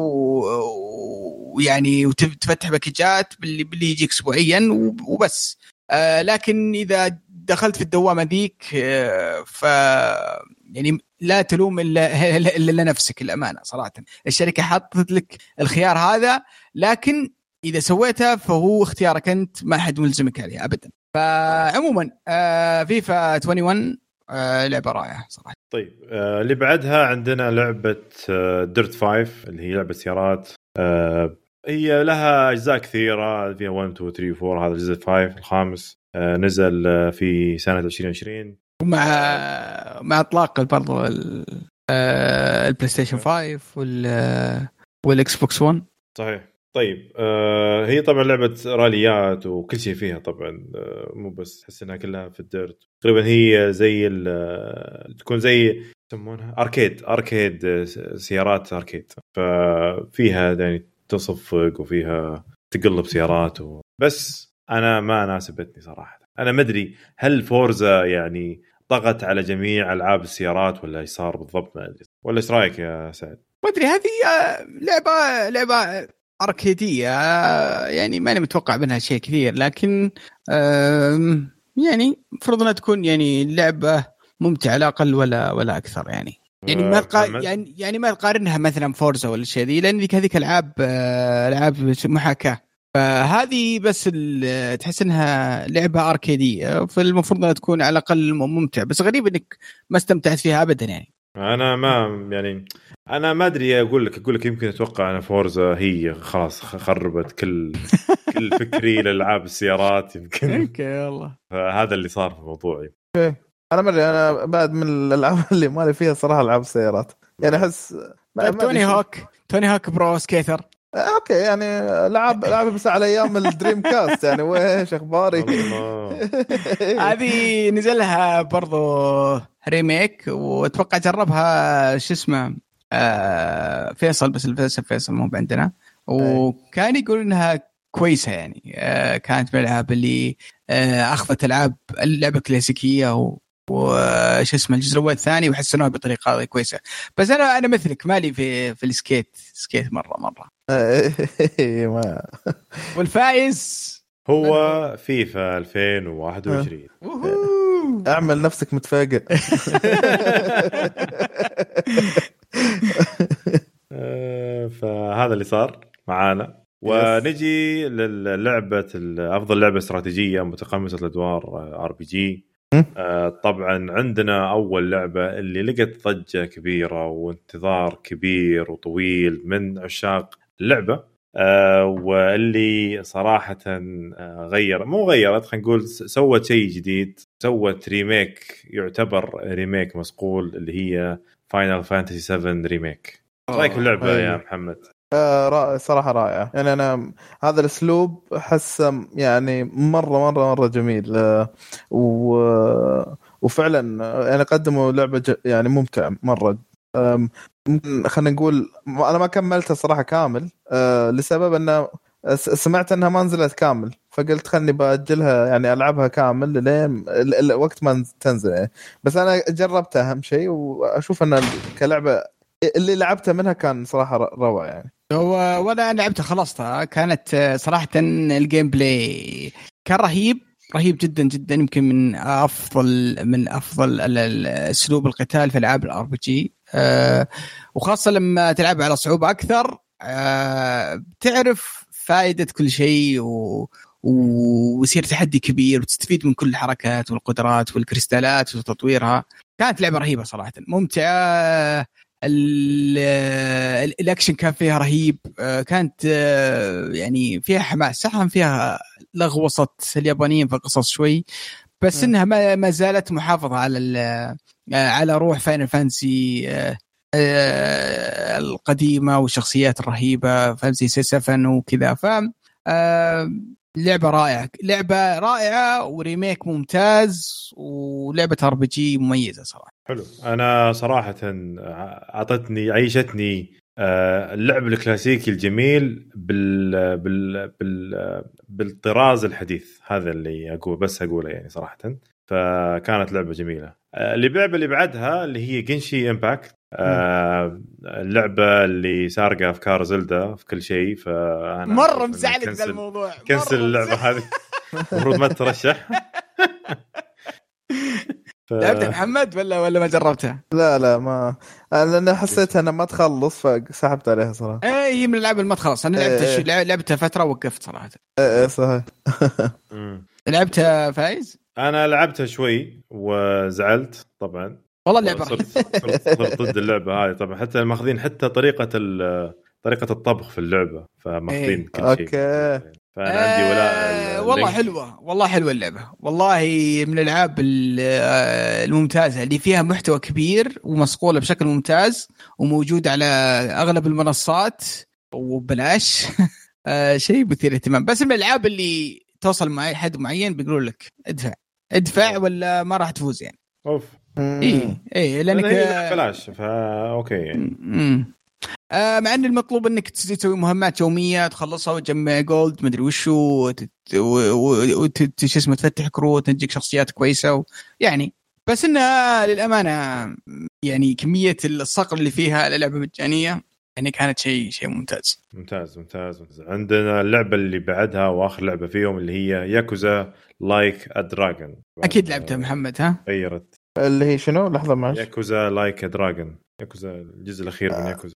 ويعني وتفتح باكجات باللي باللي يجيك اسبوعيا وب- وبس. آه، لكن إذا دخلت في الدوامه ذيك آه، ف يعني لا تلوم الا إلا نفسك الامانه صراحة. الشركة حطت لك الخيار هذا لكن إذا سويتها فهو اختيارك أنت ما حد ملزمك عليه ابدا. فعموما آه فيفا 21 آه لعبة رائعة صراحة. طيب آه اللي بعدها عندنا لعبة آه ديرت 5 اللي هي لعبة سيارات. آه هي لها أجزاء كثيرة فيها 1 2 3 4 هذا الجزء 5 الخامس. آه نزل آه في سنة 2020 ومع مع إطلاق برضو ال- ال PlayStation 5 وال وال Xbox One صحيح. طيب آه هي طبعا لعبة راليات وكل شيء فيها طبعا آه مو بس تحس إنها كلها في ال dirt. تقريبا هي زي آه، تكون زي يسمونها arcade arcade آه، سيارات أركيد. ففيها يعني تصفق وفيها تقلب سيارات و... بس أنا ما ناسبتني صراحة. أنا ما أدري هل فورزا يعني ضغط على جميع ألعاب السيارات ولا إيش صار بالضبط ما أدري. ولا إيش رأيك يا سعد؟ ما أدري هذه آه، لعبة لعبة أركيدية يعني ماني متوقع منها شيء كثير لكن يعني المفروض إنها تكون يعني لعبة ممتعة لا أقل ولا ولا أكثر يعني. يعني ما آه، تقا... يعني يعني ما تقارنها مثلا Forza ولا الشيء ذي لأن ذيك هذيك ألعاب آه، ألعاب محاكاة. فهذه بس تحس إنها لعبة arcade ية فالمفروض إنها تكون على الأقل ممتع بس غريب إنك ما استمتعت فيها ابدا يعني. أنا ما يعني أنا ما أدري أقول لك أقول لك يمكن أتوقع أنا Forza هي خلاص خربت كل كل فكري لألعاب السيارات يمكن. okay والله هذا اللي صار في الموضوع. أنا ما أدري أنا بعد من الألعاب اللي مالي فيها صراحة ألعاب السيارات. يعني أحس طيب توني. Hawk. Tony Hawk Pro Skater. آه، okay يعني لعب لعب بس على أيام ال Dreamcast. يعني وايش أخباري؟ هذه نزل لها برضو remake وأتوقع جربها شو اسمه آه فيصل بس للاسف فيصل مو عندنا وكان يقول إنها كويسة يعني. آه كانت من الألعاب اللي آه أخذت ألعاب اللعبة كلاسيكية و وش اسمه الجزء الأول الثاني وحسنوها بطريقة كويسة. بس أنا أنا مثلك مالي في في ال skate skate مرة مرة. ما. والفايز هو فيفا 2021 ووهو. أعمل نفسك متفاجئ. فهذا اللي صار معانا. ونجي للعبة أفضل لعبة استراتيجية تقمص الأدوار RPG. طبعا عندنا أول لعبة اللي لقت ضجة كبيرة وانتظار كبير وطويل من عشاق اللعبة. آه، واللي صراحة آه، غير مو غيرت خلينا نقول سوت شيء جديد سوت remake يعتبر remake مصقول اللي هي Final Fantasy 7 Remake رايك في اللعبة أيوه. يا محمد؟ آه، رائع صراحة رائعه يعني أنا هذا الأسلوب احسه يعني مرة مرة مرة جميل. آه، و وفعلا آه، يعني قدموا لعبة ج... يعني ممتعه مرة. ممكن خلينا نقول أنا ما كملتها صراحة كامل. لسبب أنه سمعت انها ما نزلت كامل فقلت خلني بأجلها يعني ألعبها كامل لين وقت ما تنزل يعني. بس أنا جربتها أهم شيء وأشوف أن كلعبة اللي لعبته منها كان صراحة روعة يعني. هو وأنا لعبتها خلصتها كانت آه، صراحة ال gameplay كان رهيب رهيب جدا جدا يمكن من أفضل من أفضل أسلوب القتال في ألعاب ال RPG وخاصة لما تلعب على صعوبة أكثر آه، تعرف فائده كل شيء و ويصير تحدي كبير وتستفيد من كل الحركات والقدرات والكريستالات وتطويرها. كانت لعبة رهيبة صراحة. ممتعة. ال- ال- الأكشن كان فيها رهيب. كانت يعني فيها حماس. صح فيها لغوصة اليابانيين في القصص شوي بس. إنها ما زالت محافظة على على روح Final Fantasy القديمة والشخصيات الرهيبة Fantasy 7 وكذا. ف آه، لعبة رائعة لعبة رائعة و remake ممتاز ولعبة RPG مميزة صراحة. حلو. أنا صراحة أعطتني عيشتني آه، اللعب الكلاسيكي الجميل بال بال بال بالطراز الحديث. هذا اللي أقول بس أقوله يعني صراحة. فكانت لعبة جميلة. آه، اللعبه اللي بعدها اللي هي Genshin Impact آه اللعبة اللي سارقه أفكار Zelda في كل شيء فأنا مرة مزعلك ذا الموضوع كنسل اللعبة هذه. المفروض ما ترشح. ف... لعبتها محمد ولا ولا ما جربتها؟ لا لا ما أنا حسيت انها ما تخلص فسحبت عليها صراحة. إيه هي من الالعاب اللي ما تخلص أنا لعبتها إيه. لعبتها فترة وقفت صراحة. إيه, إيه، صحيح. لعبتها فايز؟ أنا لعبتها شوي وزعلت طبعا. والله اللعبة صرت, صرت ضد اللعبة. هذه طبعا حتى ماخذين حتى طريقة طريقة الطبخ في اللعبة فماخذين إيه. كل شيء. أوكي. فأنا عندي ولاء آه والله حلوة والله حلوة اللعبة. والله من الألعاب آه، الممتازة اللي فيها محتوى كبير ومصقوله بشكل ممتاز وموجود على أغلب المنصات. وبلاش. آه شيء مثير اهتمام بس من الألعاب اللي توصل مع حد معين بيقولوا لك ادفع. ادفع ولا ما راح تفوز يعني. أوف. اي اي لأنك بلاش فا okay. يعني آه مع أن المطلوب أنك تسوي مهمات يومية تخلصها وتجمع gold مدري وشو شو اسمه تفتح كروت تجيك شخصيات كويسة و... يعني. بس إنها للأمانة يعني كمية الصقل اللي فيها اللعبه مجانية يعني كانت شيء شيء ممتاز. ممتاز ممتاز ممتاز. عندنا اللعبة اللي بعدها وآخر لعبة فيهم اللي هي Yakuza Like a Dragon أكيد لعبتها محمد ها؟ غيرت. اللي هي شنو؟ لحظة معلش. Yakuza Like a Dragon Yakuza الجزء الأخير من آه. ياكوزا.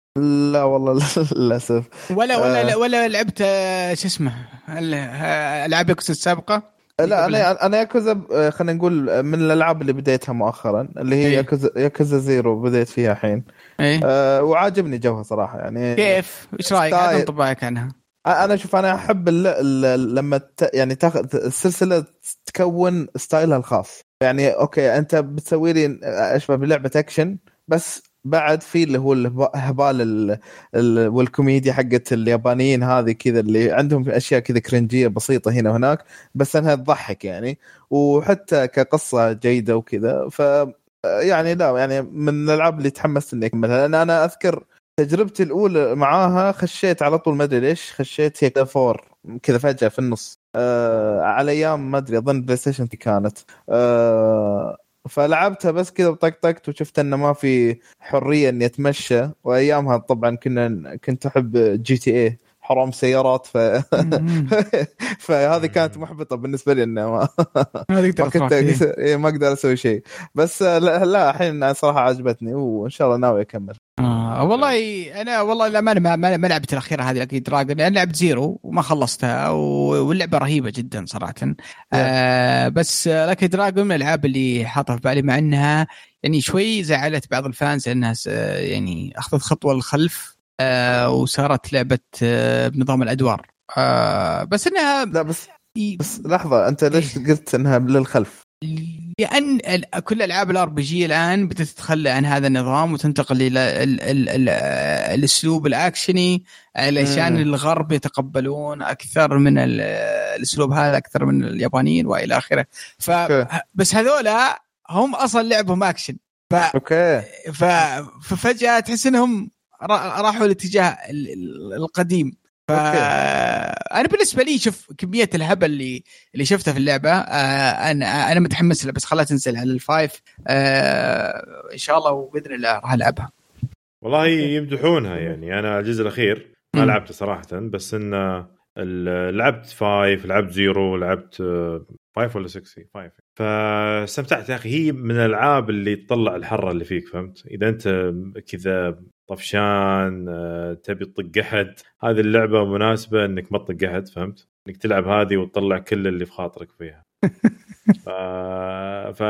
لا والله للأسف. ولا ولا آه. ولا لعبت آه، شو اسمه ألعاب ياكوزا السابقة؟ لا أنا أنا ياكوزا خلينا نقول من الألعاب اللي بديتها مؤخرا اللي هي إيه؟ Yakuza Yakuza Zero بديت فيها الحين. إيه؟ آه وعاجبني جوها صراحة يعني كيف؟ إيش رأيك؟ انطباعك عنها. أنا شوف أنا أحب لما ت... يعني تاخذ السلسلة تكون ستايلها الخاص. يعني okay أنت بتسوي لي اشبه بلعبة أكشن بس بعد في اللي هو الهبال والكوميديا حقت اليابانيين هذه كذا اللي عندهم أشياء كذا cringe ية بسيطة هنا وهناك بس أنها تضحك يعني. وحتى كقصة جيدة وكذا ف يعني لا يعني من الألعاب اللي تحمست إني أكملها. لأن أنا أذكر تجربتي الأولى معاها خشيت على طول ما أدري ليش خشيت هيك فور كذا فجأة في النص. آه على أيام ما أدري أظن بلاي ستيشن كانت. آه فلعبتها بس كذا طقطقت وشفت انه ما في حرية إني أتمشى. وأيامها طبعا كنا كنت أحب GTA حرام سيارات ف فهذه كانت محبطة بالنسبة لي إنه ما, ما كنت إيه، ما أقدر أسوي شيء. بس لا, لا الحين صراحة عجبتني وإن شاء الله ناوي أكمل. آه والله أنا والله الامانه ما, ما, ما لعبت الأخيرة هذه أكيد dragon أنا لعبت زيرو وما خلصتها واللعبة رهيبة جدا صراحة. آه بس لكن dragon من الألعاب اللي حاطها في بالي مع إنها يعني شوي زعلت بعض ال fans لأنها يعني أخذت خطوة للخلف. آه وصارت لعبة آه بنظام الأدوار. آه بس إنها لا بس بس لحظة أنت ليش قلت إنها للخلف؟ لأن كل ألعاب ال RPG الآن بتتخلى عن هذا النظام وتنتقل إلى الأسلوب الأكشني علشان الغرب يتقبلون أكثر من الأسلوب هذا أكثر من اليابانيين وإلى آخره. ف بس هذولا هم أصلا لعبهم أكشن. ف okay. ففجأة تحس إنهم راحوا الاتجاه القديم. أنا بالنسبة لي شوف كمية الهبل اللي اللي شفتها في اللعبة آه أنا أنا متحمس لها بس خلاها تنزل على ال five آه إن شاء الله وبإذن الله راح ألعبها. والله يمدحونها يعني. أنا الجزء الأخير ما لعبته صراحة بس انه لعبت five لعبت زيرو لعبت five ولا 6 five. فاستمتعت يا أخي. هي من الألعاب اللي تطلع الحرة اللي فيك فهمت؟ إذا أنت كذا طفشان آه، تبي تطق احد هذه اللعبة مناسبة إنك ما تطق احد فهمت؟ إنك تلعب هذه وتطلع كل اللي في خاطرك فيها. ف... ف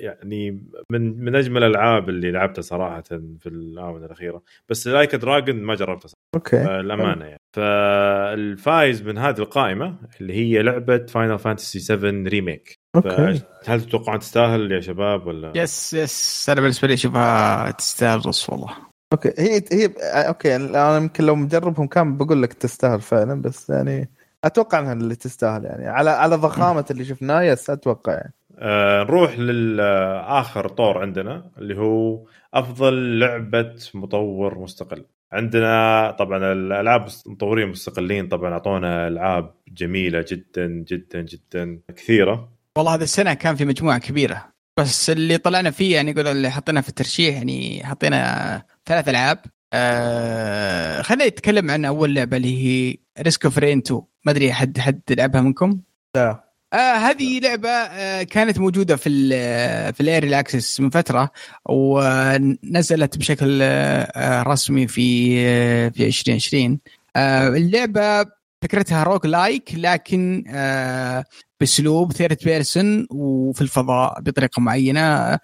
يعني من من أجمل الألعاب اللي لعبتها صراحة في الآونة الأخيرة. بس Like a Dragon ما جربتها صراحة. Okay. الامانه يعني. فالفايز من هذه القائمة اللي هي لعبة Final Fantasy 7 Remake okay. هل تتوقعون تستاهل يا شباب ولا؟ yes yes أنا بالنسبة لي أشوفها تستاهل والله. okay هي هي okay أنا يمكن لو مجربهم كان بقول لك تستاهل فعلا بس يعني أتوقع إنها اللي تستاهل يعني. على على ضخامة اللي شفناه yes أتوقع يعني. آه نروح للاخر طور عندنا اللي هو أفضل لعبة مطور مستقل. عندنا طبعا الألعاب المطورين المستقلين طبعا أعطونا ألعاب جميلة جدا جدا جدا كثيرة. والله هذا السنة كان في مجموعة كبيرة بس اللي طلعنا فيه يعني يقول اللي حطينا في الترشيح يعني حطينا ثلاث ألعاب. آه خلينا نتكلم عن أول لعبة اللي هي Risk of Rain 2 ما أدري حد حد لعبها منكم؟ لا. آه هذه لعبة آه كانت موجودة في ال في ال early access من فترة ونزلت بشكل آه رسمي في آه في 2020 آه اللعبة فكرتها roguelike لكن آه بأسلوب third person وفي الفضاء بطريقة معينة. آه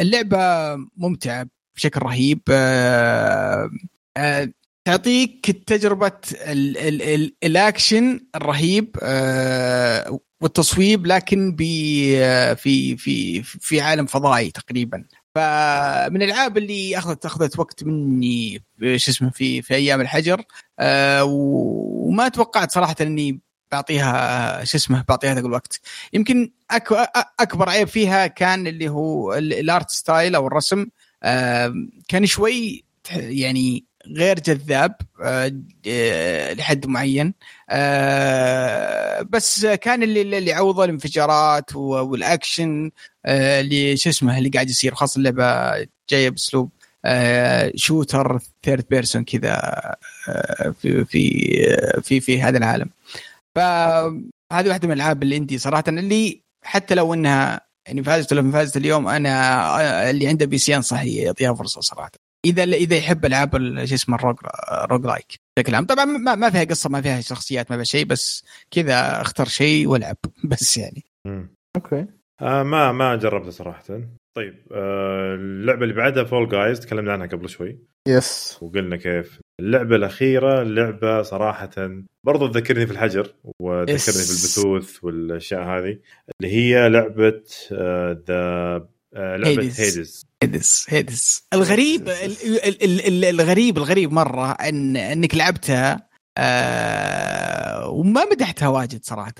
اللعبة ممتعة. بشكل رهيب. آه آه تعطيك تجربة ال ال ال الأكشن الرهيب آه والتصويب لكن في في في عالم فضائي تقريبا. فمن الألعاب اللي اخذت أخذت وقت مني شو اسمه في في أيام الحجر وما توقعت صراحة إني بعطيها شو اسمه بعطيها هذا الوقت. يمكن أكبر عيب فيها كان اللي هو ال art style أو الرسم. كان شوي يعني غير جذاب أه لحد معين. أه بس كان اللي اللي عوضه الانفجارات والأكشن اللي شو اسمه اللي قاعد يصير خاصة اللعبه جاية بأسلوب shooter third person كذا في في في في هذا العالم. فهذه واحدة من الألعاب ال indie صراحة اللي حتى لو إنها يعني فازت ولا ما فازت اليوم أنا اللي عنده PC انصح يعطيها فرصة صراحة. إذا إذا يحب ألعاب شو اسمه ال rogue roguelike بشكل عام. طبعا ما, ما فيها قصة ما فيها شخصيات ما فيها شيء بس كذا اختر شيء والعب. بس يعني. okay. آه ما ما جربته صراحة. طيب آه اللعبة اللي بعدها Fall Guys تكلمنا عنها قبل شوي. yes وقلنا كيف اللعبة الأخيرة لعبه صراحة برضو تذكرني في الحجر وتذكرني في البثوث والأشياء هذه اللي هي لعبة ذا آه لعبة Hades Hades Hades الغريب الغريب الغريب مرة إن إنك لعبتها آه وما مدحتها واجد صراحة.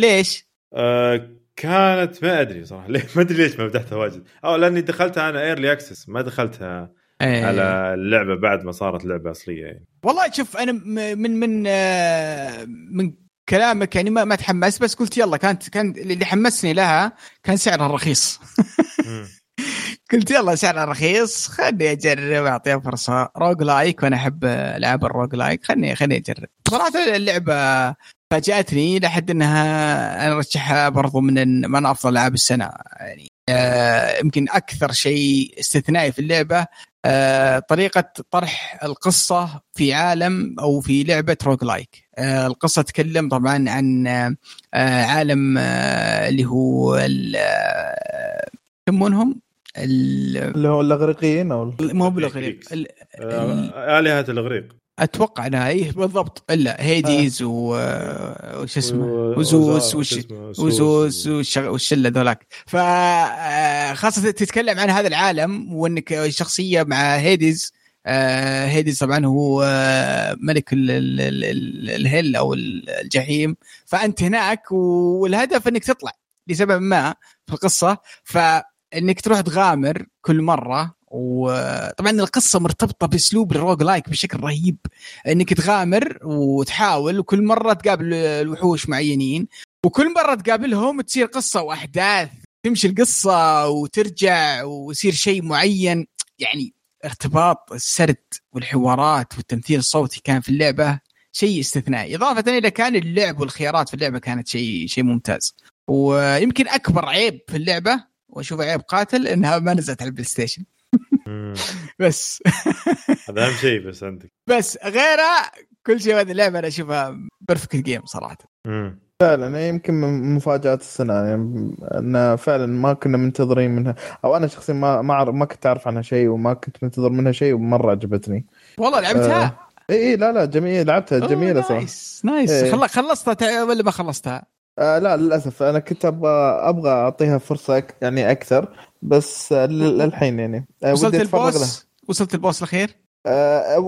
ليش؟ آه كانت ما أدري صراحة ليه ما أدري ليش ما مدحتها واجد. أو لأني دخلتها أنا early access ما دخلتها أيه. على اللعبة بعد ما صارت لعبة أصلية يعني. والله شوف أنا من من آه من كلامك يعني ما ما تحمست بس قلت يلا كانت كان اللي حمسني لها كان سعرها رخيص قلت يلا سعرها رخيص خلني أجرب أعطيها فرصة. roguelike وأنا أحب ألعاب ال roguelike. خلني خلني أجرب. صراحة اللعبة فاجأتني لحد إنها أنا أرشحها برضو من من أفضل ألعاب السنة يعني. يمكن آه أكثر شيء استثنائي في اللعبة آه طريقة طرح القصة في عالم أو في لعبة روج لايك آه القصة تتكلم طبعا عن عالم اللي هو يسمونهم؟ اللي هو الأغريقيين أو مو بالأغريق آلهة الأغريق. أتوقع إنها إيه بالضبط. إلا Hades آه. وش اسمه؟ وزوس وش وزوس والشله ذولاك. فخاصه تتكلم عن هذا العالم وإنك شخصية مع Hades آه Hades طبعا هو ملك ال hell أو الجحيم. فأنت هناك والهدف إنك تطلع لسبب ما في القصة. ف انك تروح تغامر كل مرة وطبعا القصة مرتبطة بأسلوب ال roguelike بشكل رهيب إنك تغامر وتحاول وكل مرة تقابل الوحوش معينين وكل مرة تقابلهم تصير قصة وأحداث تمشي القصة وترجع ويصير شيء معين. يعني ارتباط السرد والحوارات والتمثيل الصوتي كان في اللعبة شيء استثنائي. إضافة إلى كان اللعب والخيارات في اللعبة كانت شيء شيء ممتاز. ويمكن أكبر عيب في اللعبة وأشوف عيب قاتل إنها ما نزلت على ال PlayStation. بس. هذا أهم شيء بس عندك. بس غيره كل شيء هذه اللعبة أنا أشوفها perfect game صراحة. فعلا يمكن من مفاجآت السنة يعني ان فعلا ما كنا منتظرين منها أو أنا شخصيا ما ما ما كنت أعرف عنها شيء وما كنت منتظر منها شيء ومرة عجبتني. والله لعبتها؟ آه اي اي لا لا جميل لعبتها جميلة صراحة. nice nice إيه. خلصتها ولا ما خلصتها؟ آه لا للأسف. أنا كنت أبغى أبغى أعطيها فرصة أك... يعني أكثر بس للحين يعني. آه وصلت ال boss؟ وصلت ال boss الأخير؟ آه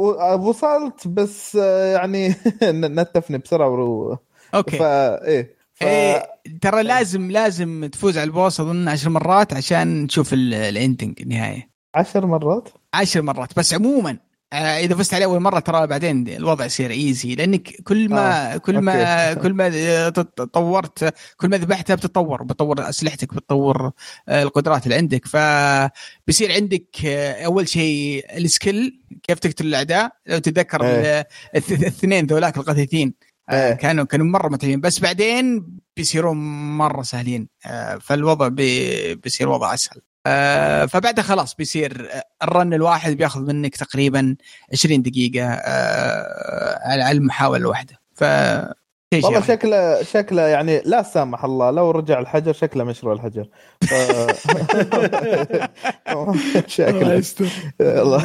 وصلت بس آه يعني نتفني بسرعة ورو. okay. فا إيه ف... إيه ترى لازم لازم تفوز على ال boss أظن عشر مرات عشان تشوف ال ending النهايه عشر مرات؟ عشر مرات بس عموما آه، إذا فزت عليه أول مرة ترى بعدين الوضع يصير easy لأنك كل ما آه، كل ما okay. كل ما تطورت كل ما ذبحتها بتتطور بتطور أسلحتك بتطور آه، القدرات اللي عندك. فبصير عندك آه، أول شيء ال skill كيف تقتل الأعداء. لو تتذكر الث- الاثنين ذولاك القتيتين آه، إيه. كانوا كانوا مرة متعبين. بس بعدين بيصيرون مرة سهلين آه، فالوضع بي بيصير وضع أسهل. آه، فبعدها خلاص بيصير آه، ال run الواحد بياخذ منك تقريبا 20 دقيقة آه، على على المحاوله الواحده ف والله شكله شكله يعني لا سامح الله لو رجع الحجر شكله مشروع الحجر. ف- شكله. الله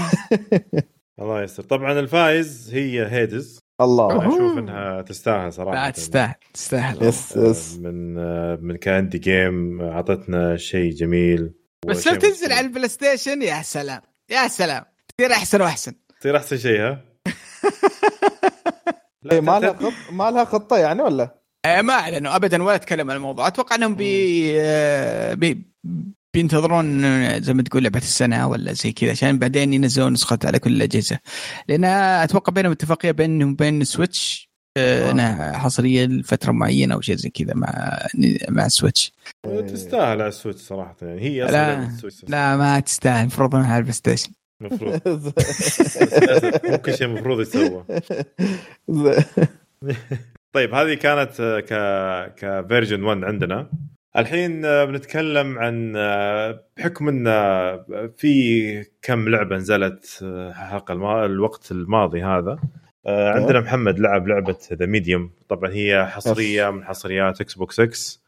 الله. يستر. طبعا الفايز هي Hades. الله. أوه. أشوف إنها تستاهل صراحة. لا تستاهل تستاهل. yes yes. من من ك indie game اعطتنا شيء جميل. بس لو تنزل. على ال PlayStation يا سلام يا سلام تصير أحسن وأحسن تصير أحسن شيء ها؟ لا، إيه، ما لها خط ما لها خطة يعني ولا؟ آه، ما اعلنوا ابدا ولا تكلم عن الموضوع أتوقع إنهم بي, آه، بي بينتظرون زي ما تقول لعبة السنة ولا زي كذا عشان بعدين ينزلون نسخة على كل الأجهزة لأن أتوقع بينهم اتفاقية بينهم وبين آه. انها حصرية لفترة معينة أو شيء زي كذا مع مع السويتش تستاهل على ال Switch صراحة يعني هي أصلا لا، لا ما تستاهل المفروض إنها على ال PlayStation المفروض كل شيء المفروض يتسوى طيب هذه كانت آه، ك ك version 1 عندنا. الحين آه، بنتكلم عن آه، بحكم إن آه، في كم لعبة نزلت آه، الما... الوقت الماضي هذا. آه، عندنا محمد لعب لعبة The Medium طبعا هي حصرية من حصريات Xbox X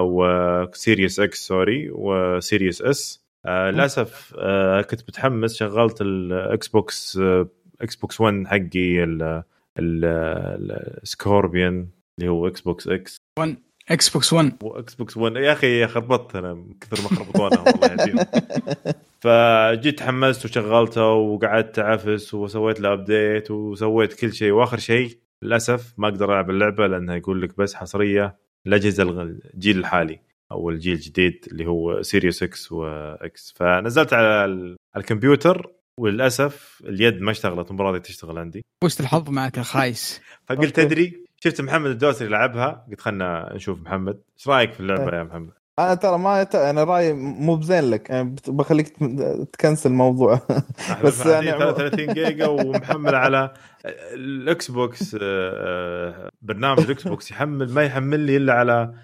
و Series X sorry و Series S آه، للأسف آه، كنت متحمس شغلت ال Xbox آه، Xbox 1 حقي ال- ال- ال Scorpion اللي هو Xbox X Xbox 1 و Xbox 1 يا أخي خربطت أنا من كثر ما خربطونا والله فجيت تحمست وشغلته وقعدت أعفس وسويت له update وسويت كل شيء. وآخر شيء للأسف ما أقدر ألعب اللعبة لأنها يقول لك بس حصرية الاجهزه الجيل الحالي أو الجيل الجديد اللي هو Series X و S فنزلت على ال- على الكمبيوتر وللأسف اليد ما اشتغلت مو راضيه تشتغل عندي. وش الحظ معك الخايس فقلت. تدري شفت محمد الدوسري لعبها قلت خلنا نشوف محمد. إيش رأيك في اللعبة يا محمد؟ أنا ترى ما يت... أنا رأيي مو بزين لك. يعني بخليك تكنسل الموضوع. بس يعني يعني عمو- 30 جيجا ومحمل على ال Xbox آه، آه، برنامج ال Xbox يحمل ما يحمل لي إلا على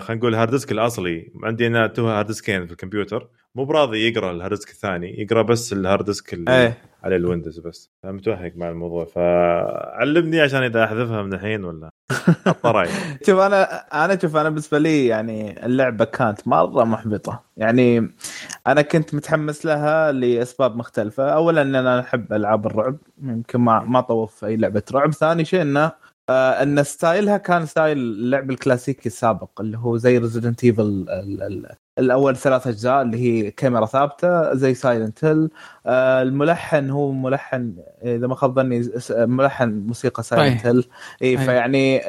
خلينا نقول ال hard disk الأصلي. عندي أنا تو hard disk ين في الكمبيوتر. مو براضي يقرأ ال hard disk الثاني يقرأ بس ال hard disk على ال Windows بس. فمتوهق مع الموضوع. فعلمني عشان إذا أحذفها من الحين ولا الطراي شوف أنا أنا شوف أنا بالنسبة لي يعني اللعبة كانت مرة محبطة. يعني أنا كنت متحمس لها لأسباب مختلفة. اولا ان أنا أحب ألعاب الرعب. يمكن ما ما طوف أي لعبة رعب. ثاني شيء إنه آه أن style ها كان style اللعب الكلاسيكي السابق اللي هو زي Resident Evil الأول ثلاث أجزاء اللي هي كاميرا ثابتة زي Silent Hill آه الملحن هو ملحن إذا ما خاب ظني ملحن موسيقى Silent. Hill إي. فيعني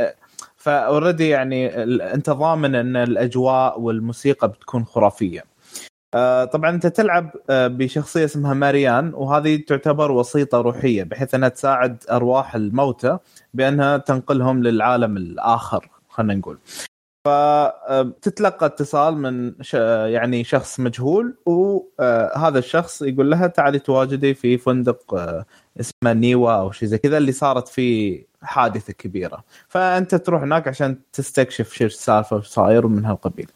ف already يعني انت ضامن إن الأجواء والموسيقى بتكون خرافية. آه، طبعا أنت تلعب آه، بشخصية اسمها ماريان وهذه تعتبر وسيطة روحية بحيث أنها تساعد أرواح الموتى بأنها تنقلهم للعالم الآخر خلينا نقول. فتتلقى اتصال من. يعني شخص مجهول وهذا الشخص يقول لها تعالي تواجدي في فندق آه، اسمه نيوا أو شيء زي كذا اللي صارت فيه حادثة كبيرة فأنت تروح هناك عشان تستكشف شو السالفة وش صاير ومن هالقبيل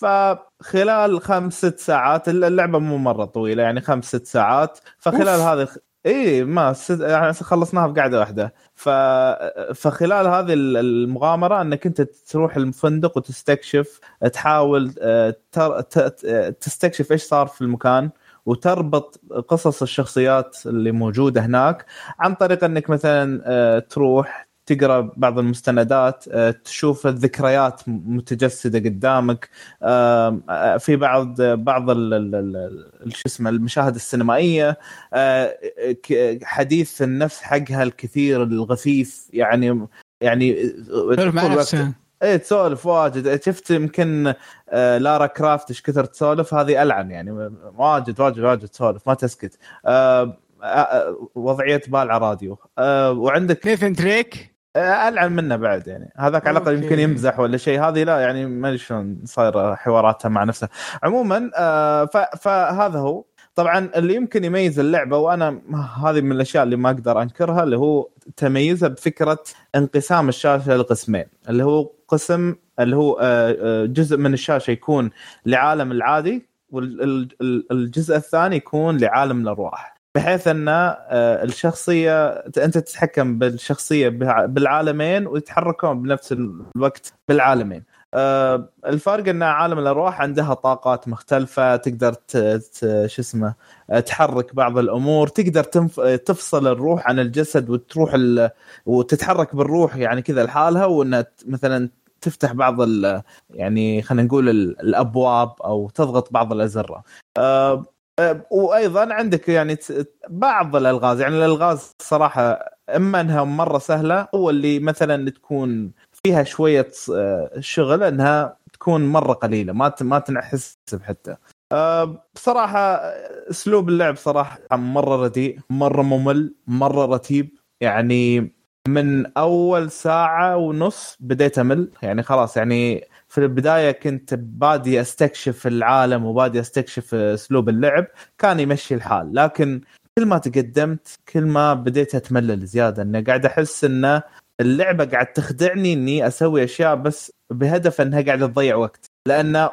فخلال خمس ست ساعات اللعبة مو مرة طويلة يعني خمس ست ساعات فخلال. هذه. إي ما ست... يعني خلصناها بقعده واحدة ف... فخلال هذه المغامرة أنك أنت تروح الفندق وتستكشف تحاول آه، تر... ت... ت- تستكشف إيش صار في المكان وتربط قصص الشخصيات اللي موجودة هناك عن طريق أنك مثلا آه، تروح تقرأ بعض المستندات آه، تشوف الذكريات متجسدة قدامك آه، في بعض بعض شو اسمه المشاهد السينمائية آه، حديث النفس حقها الكثير الغثيث يعني يعني إيه تسولف واجد. شفت يمكن آه لارا كرافت إيش كثر تسولف هذه ألعن يعني واجد واجد واجد تسولف ما تسكت. آه آه وضعية بالع راديو. وعندك نيثن دريك ألعن منه بعد يعني. هذاك على الأقل. يمكن يمزح ولا شيء. هذه لا يعني ما أدري شلون صاير حواراتها مع نفسها عموما آه، فهذا هو. طبعا اللي يمكن يميز اللعبة وأنا هذه من الأشياء اللي ما أقدر أنكرها اللي هو تميزها بفكرة انقسام الشاشة لقسمين. اللي هو قسم اللي هو آه، آه، جزء من الشاشة يكون لعالم العادي والجزء الثاني يكون لعالم الأرواح. بحيث أن آه، الشخصية أنت تتحكم بالشخصية بالعالمين ويتحركون بنفس الوقت بالعالمين آه، الفرق أن عالم الأرواح عندها طاقات مختلفة تقدر شو اسمه تحرك بعض الأمور تقدر. تفصل الروح عن الجسد وتروح ال... وتتحرك بالروح يعني كذا لحالها وانها مثلا تفتح بعض ال... يعني خلينا نقول ال- الأبواب أو تضغط بعض الأزرة آه، آه، وأيضا عندك يعني بعض الألغاز. يعني الألغاز صراحة إما أنها مرة سهلة أو اللي مثلا تكون فيها شوية آه، شغل إنها تكون مرة قليلة ما ما تنحسب حتى بصراحه آه، أسلوب اللعب صراحة مرة رديء مرة ممل مرة رتيب. يعني من أول ساعة ونص بديت أمل. يعني خلاص يعني في البداية كنت بادي أستكشف العالم وبادي أستكشف أسلوب اللعب كان يمشي الحال. لكن كل ما تقدمت كل ما بديت أتملل زيادة. انه قاعد أحس انه اللعبة قاعد تخدعني إني أسوي أشياء بس بهدف إنها قاعدة تضيع وقت. لأن ال-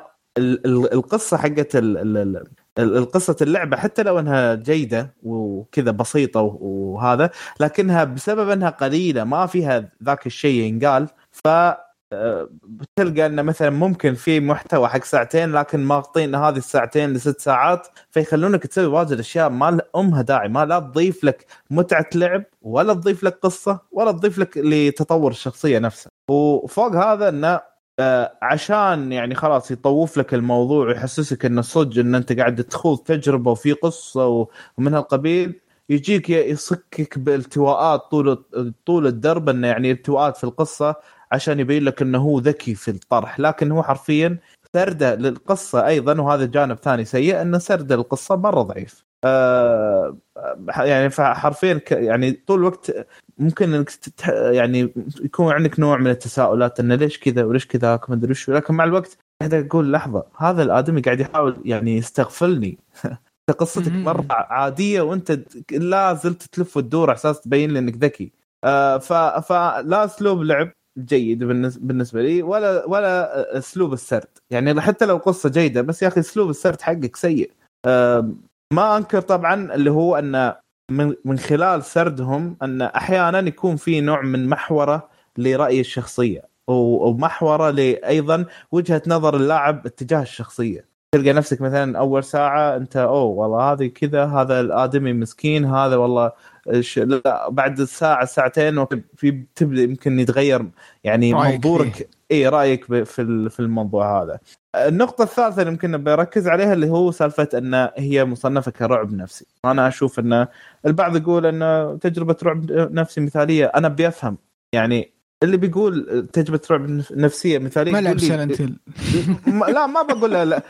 ال- القصة حقت ال- ال- ال- ال- القصة اللعبة حتى لو إنها جيدة وكذا بسيطة وهذا لكنها بسبب إنها قليلة ما فيها ذاك الشيء ينقال. ف بتلقى إنه مثلا ممكن في محتوى حق ساعتين لكن ماغطين هذه الساعتين لست ساعات فيخلونك تسوي واجد أشياء ما أمها داعي ما لا تضيف لك متعة لعب ولا تضيف لك قصة ولا تضيف لك لتطور الشخصية نفسها. وفوق هذا إنه آه، عشان يعني خلاص يطوف لك الموضوع ويحسسك إنه صدق إن أنت قاعد تخوض تجربة وفي قصة ومن هالقبيل يجيك يصكك بالتواءات طول طول الدرب إنه يعني التواءات في القصة عشان يبين لك إنه هو ذكي في الطرح. لكن هو حرفيا سردة للقصة أيضا وهذا جانب ثاني سيء ان سردة القصة مرة ضعيف. آه يعني حرفيا ك- يعني طول الوقت ممكن إنك يعني يكون عندك نوع من التساؤلات إنه ليش كذا وليش كذا ما أدري وش. لكن مع الوقت قاعد أقول لحظة هذا الآدمي قاعد يحاول يعني يستغفلني. أنت قصتك. مرة عادية وأنت لا زلت تلف وتدور على أساس تبين لي إنك ذكي. آه ف... فلا أسلوب لعب. جيد بالنسبة لي ولا ولا أسلوب السرد. يعني حتى لو قصة جيدة بس يا أخي أسلوب السرد حقك سيء. ما أنكر طبعا اللي هو أن من من خلال سردهم أن أحيانا يكون في نوع من محورة لرأي الشخصية ومحورة لايضا وجهة نظر اللاعب اتجاه الشخصية. تلقى نفسك مثلا أول ساعة أنت أوه والله هذه كذا هذا الآدمي مسكين هذا والله لا بعد ساعة ساعتين في تبدأ يمكن يتغير يعني رأيك منظورك. اي رأيك ب- في في الموضوع هذا. النقطة الثالثة اللي يمكن بركز عليها اللي هو سالفة إن هي مصنفة كرعب نفسي، أنا أشوف إن البعض يقول إن تجربة رعب نفسي مثالية، أنا ابي افهم يعني اللي بيقول تجربة رعب نفسية مثالية ما لعب لا ما بقول لا, لا.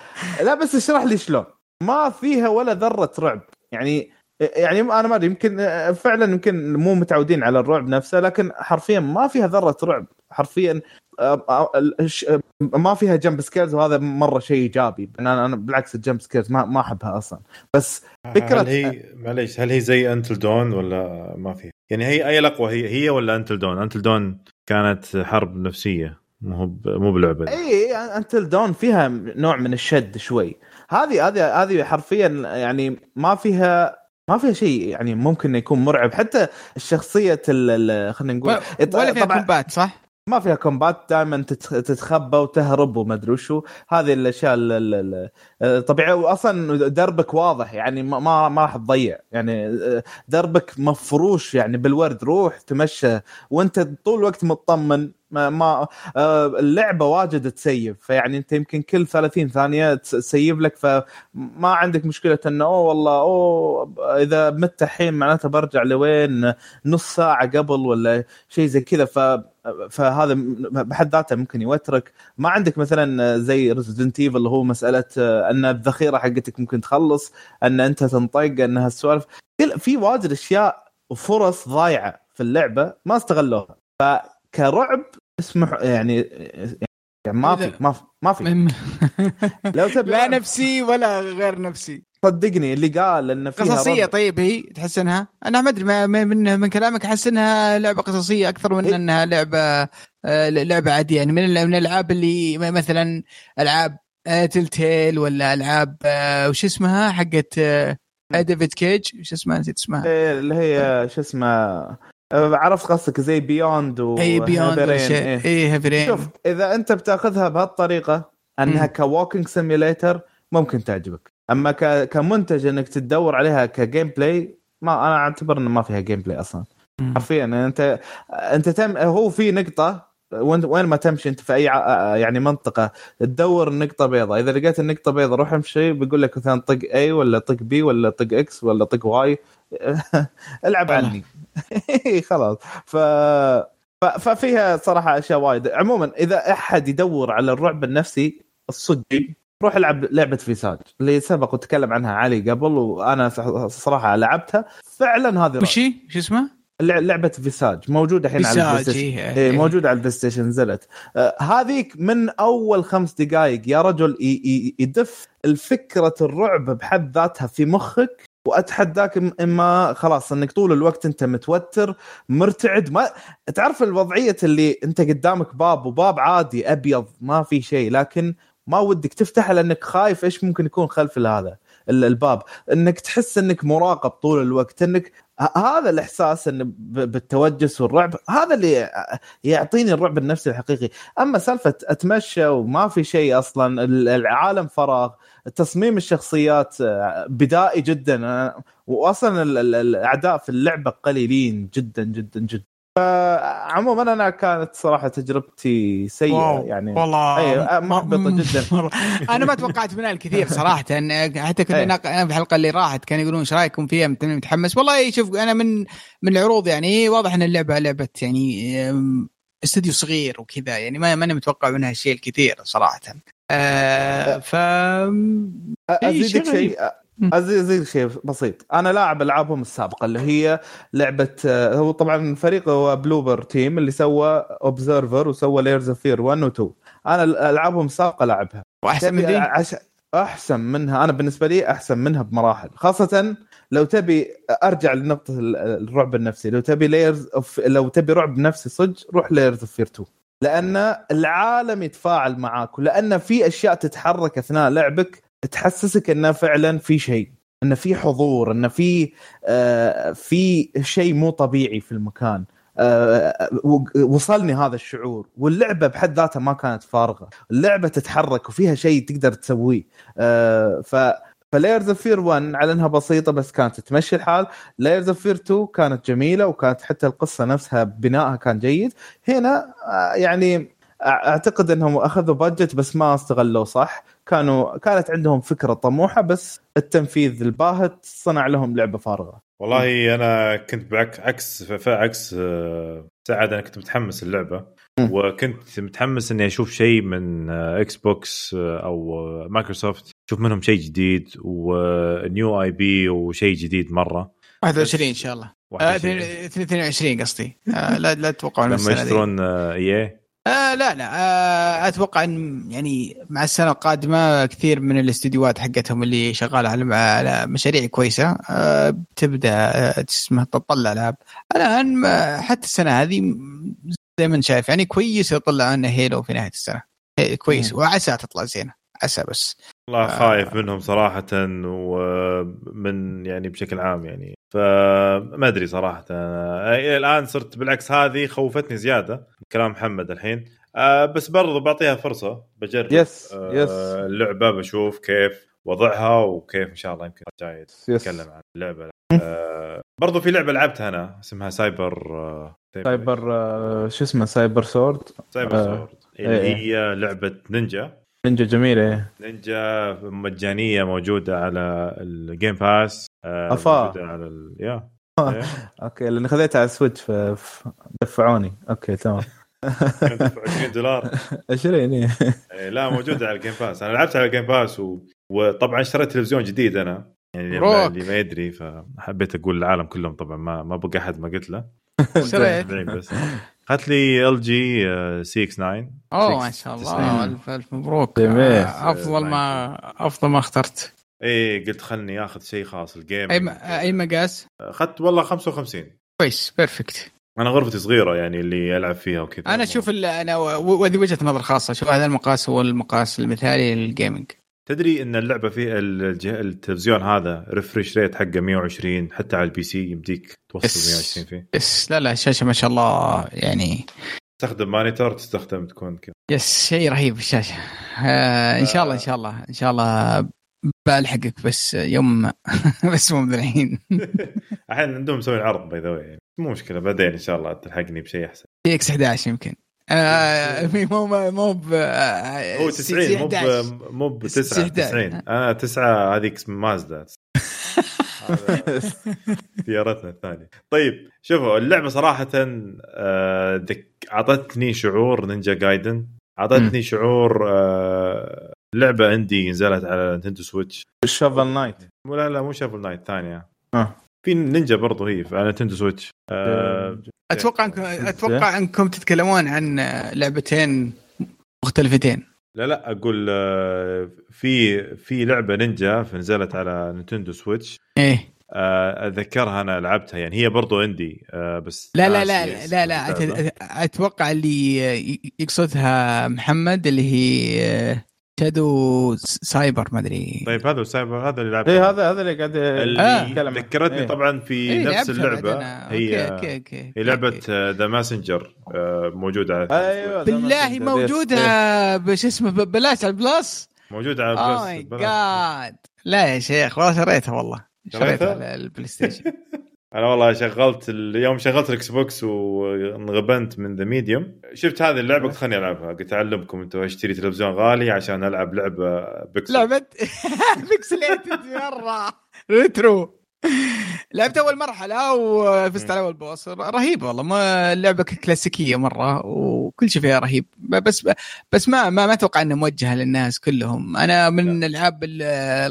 لا بس اشرح لي شلون. ما فيها ولا ذرة رعب. يعني يعني أنا ما أدري يمكن فعلا يمكن مو متعودين على الرعب نفسه لكن حرفيا ما فيها ذرة رعب. حرفيا آه، آه، ما فيها jump scares وهذا مرة شيء إيجابي. أنا أنا بالعكس ال jump scares ما ما أحبها أصلا. بس فكرة- هل هي معليش هل هي زي Until Dawn ولا ما في؟ يعني هي أي الاقوى هي هي ولا Until Dawn؟ Until Dawn كانت حرب نفسية مو مو بلعبة. إي Until Dawn فيها نوع من الشد شوي. هذه هذه هذه حرفيا يعني ما فيها ما فيها شيء يعني ممكن يكون مرعب. حتى الشخصية ال- ال- خلينا نقول ولا فيها combat صح؟ ما فيها combat دائما تتخبى وتهرب وما أدري وشو. هذه الأشياء ال- ال- ال- طبيعيه واصلا دربك واضح يعني ما ما ما راح تضيع. يعني دربك مفروش يعني بالورد روح تمشى. وأنت طول الوقت مطمن. ما, ما آه، اللعبة واجد تسيف فيعني انت يمكن كل 30 ثانية تسيف لك فما عندك مشكلة انه أوه والله أوه إذا مت الحين معناته برجع لوين؟ نص ساعة قبل ولا شيء زي كذا. ف فهذا بحد ذاته ممكن يوترك. ما عندك مثلا زي Resident Evil اللي هو مسألة أن الذخيرة حقتك ممكن تخلص أن أنت تنطق أن هالسوالف. في واجد أشياء وفرص ضايعة في اللعبة ما استغلوها. فكرعب اسمح يعني يعني ما في ما في ما في. لو تبي لا نفسي ولا غير نفسي. صدقني اللي قال إن فيها قصصية رب... طيب هي تحس إنها أنا ما أدري من من كلامك أحس إنها لعبة قصصية أكثر من إيه؟ إنها لعبة آه، لعبة عادية. يعني من من الألعاب اللي مثلا ألعاب Telltale ولا ألعاب آه، وش اسمها؟ حقت David Cage شو اسمها؟ نسيت اسمها. إيه اللي هي شو اسمها؟ عرفت قصدك زي Beyond و اي Beyond اي إيه. شوف إذا أنت بتأخذها بهالطريقة أنها walking simulator ممكن تعجبك. أما كمنتج إنك تدور عليها ك gameplay ما أنا أعتبر إنه ما فيها gameplay أصلا حرفيا أنت أنت تم هو في نقطة وين ما تمشي انت في أي يعني منطقة تدور نقطه بيضاء. إذا لقيت النقطة بيضاء روح امشي بيقول لك مثلا طق A ولا طق B ولا طق X ولا طق Y العب عني. خلاص. ف ففيها صراحة أشياء وايد. عموما إذا أحد يدور على الرعب النفسي الصجي روح ألعب لعبة Visage. اللي سبق وتكلم عنها علي قبل وأنا صراحة لعبتها. فعلا هذه وش هي؟ شو اسمها؟ لعبة Visage موجودة الحين على ال PlayStation. إيه،, إيه موجودة على ال PlayStation نزلت. آه هذيك من أول خمس دقائق يا رجل يدف الفكرة الرعب بحد ذاتها في مخك وأتحداك إما خلاص إنك طول الوقت أنت متوتر مرتعد ما تعرف الوضعية اللي أنت قدامك باب وباب عادي أبيض ما في شيء لكن ما ودك تفتحه لأنك خايف إيش ممكن يكون خلف هذا الباب. إنك تحس إنك مراقب طول الوقت إنك هذا الإحساس انه بالتوجس والرعب هذا اللي يعطيني الرعب النفسي الحقيقي. أما سالفة أتمشى وما في شيء أصلا العالم فراغ تصميم الشخصيات بدائي جدا. واصلا الأعداء في اللعبة قليلين جدا جدا جدا. فعموما أنا كانت صراحة تجربتي سيئة يعني. والله أي محبطة جدا. أنا ما توقعت منها الكثير صراحة حتى كنا في الحلقة اللي راحت كانوا يقولون إيش رأيكم فيها؟ متحمس. والله شوف أنا من من العروض يعني واضح إن اللعبة لعبة يعني استوديو صغير وكذا يعني ما ماني متوقع منها الشيء الكثير صراحة. آه ف أزيدك شيء؟ ازيد شيء بسيط. أنا لاعب ألعابهم السابقة اللي هي لعبة آه، هو طبعا فريق هو Bloober Team اللي سوى Observer وسوى Layers of Fear 1 و 2 أنا ألعابهم السابقة لعبها وأحسن من دي؟ عش... أحسن منها. أنا بالنسبة لي أحسن منها بمراحل. خاصة لو تبي أرجع لنقطة الرعب النفسي. لو تبي Layers of لو تبي رعب نفسي صدق روح Layers of Fear 2 لأن العالم يتفاعل معاك ولأن في أشياء تتحرك أثناء لعبك تحسسك إنه فعلا في شيء إنه في حضور إنه في آه في شيء مو طبيعي في المكان. آه وصلني هذا الشعور. واللعبة بحد ذاتها ما كانت فارغة. اللعبة تتحرك وفيها شيء تقدر تسويه. آه ف ف Layers of Fear 1 على إنها بسيطة بس كانت تمشي الحال. Layers of Fear 2 كانت جميلة وكانت حتى القصة نفسها بنائها كان جيد. هنا آه يعني أعتقد إنهم أخذوا budget بس ما استغلوه صح. كانوا كانت عندهم فكرة طموحة بس التنفيذ الباهت صنع لهم لعبة فارغة. والله أنا كنت بعكس عكس عكس آه، سعد أنا كنت متحمس اللعبه وكنت متحمس إني أشوف شيء من Xbox آه، أو مايكروسوفت أشوف منهم شيء جديد و new IP وشيء جديد مرة. 21 إن شاء الله. 22 قصدي. آه لا لا تتوقع لما يشترون إي آه لا لا. آه أتوقع إن يعني مع السنة القادمة كثير من الاستديوهات حقتهم اللي شغالة على على مشاريع كويسة آه بتبدا آه اسمها تطلع العاب الآن حتى السنة هذه زي ما أنت شايف يعني كويس يطلع لنا هيلو في نهاية السنة. إيه، كويس. وعسى تطلع زينة. عسى بس. والله آه. خايف منهم صراحة ومن يعني بشكل عام يعني فما أدري صراحة. أنا الآن صرت بالعكس هذه خوفتني زيادة كلام محمد الحين. آه بس برضو بعطيها فرصة بجرب. يس آه يس اللعبة بشوف كيف وضعها وكيف إن شاء الله يمكن جاي نتكلم عن اللعبة. آه برضو في لعبة لعبتها أنا اسمها Cyber Cyber آه، شو اسمه؟ Cyber Sword Cyber آه، Sword اللي إيه. هي لعبة نينجا. نينجا جميلة إيه. نينجا مجانية موجودة على ال Game Pass آه، أفا. موجودة على ال... yeah. Okay لأني خذيتها على ال Switch ف... ف... دفعوني. okay تمام. 20 دولار. 20 إيه. إيه، لا موجودة على ال Game Pass أنا لعبت على ال Game Pass و... وطبعا اشتريت تلفزيون جديد أنا. يعني روك. اللي ما يدري فحبيت أقول العالم كلهم طبعا. ما ما بقى أحد ما قلت له. شريت بس. اخذت لي LG CX 9 أوه ما شاء. الله. الف ألف مبروك. جميل. آه، أفضل ما أفضل ما اخترت. اي قلت خلني آخذ شيء خاص الجيم أي م- أي مقاس؟ أخذت والله 55 كويس perfect أنا غرفتي صغيرة يعني اللي ألعب فيها وكذا. أنا أشوف أنا و- وهذه وجهة نظر خاصة أشوف هذا المقاس هو المقاس المثالي لل gaming. تدري إن اللعبة الجه... التلفزيون هذا refresh rate حقه 120 حتى على ال PC يمديك توصل بس. 120 فيه. بس لا لا الشاشه ما شاء الله يعني تستخدم monitor تستخدم تكون كذا. yes شيء رهيب الشاشة. آه إن شاء الله إن شاء الله إن شاء الله بلحقك بس يوم بس مو الحين الحين عندهم مسوي عرض by the way يعني مو مشكلة بعدين إن شاء الله تلحقني بشيء أحسن. CX 11 يمكن. آه مو مو ب آه، هو سي- 90 سي مو ب 11. مو ب سي 9 11. 90 أنا 9 هذيك مازدا. سيارتنا الثانية طيب شوفوا اللعبة صراحة آه، أعطتني شعور نينجا جايدن. أعطتني شعور آه، لعبة عندي نزلت على نينتندو سويتش. شوفل نايت مو لا لا مو شافل نايت ثانية. آه. في نينجا برضو هي على نينتندو سويتش. آه، أتوقع انكم أتوقع أنكم تتكلمون عن لعبتين مختلفتين. لا لا أقول آه، في في لعبة نينجا نزلت على Nintendo Switch. إيه. آه، أتذكرها أنا لعبتها يعني هي برضو عندي آه، بس لا لا لا لا لا أتوقع اللي يقصدها محمد اللي هي Shadow Cyber ما أدري طيب هذا السايبر هذا اللي لعبته اي إيه، هذا هذا اللي قاعد اللي آه. يتكلم عنه. ذكرتني إيه. طبعا في إيه، نفس اللعبة. هي okay okay okay هي لعبة The Messenger موجودة على أيوه بالله موجودة بش اسمه ببلاش على ال Plus موجودة على اوه Plus- ماي Plus. جاد لا يا شيخ والله شريتها والله شريتها؟ شريتها على ال PlayStation أنا والله شغلت يوم شغلت ال Xbox وانغبنت من The Medium شفت هذه اللعبة قلت خليني ألعبها. قلت أعلمكم أنتم أشتري تلفزيون غالي عشان ألعب لعبة بيكسل لعبه pixelated مرة. retro لعبت أول مرحلة وفزت على أول boss رهيبه والله. ما اللعبة كلاسيكية مرة وكل شيء فيها رهيب. بس بس ما ما ما أتوقع إنها موجهة للناس كلهم. أنا من الألعاب ال-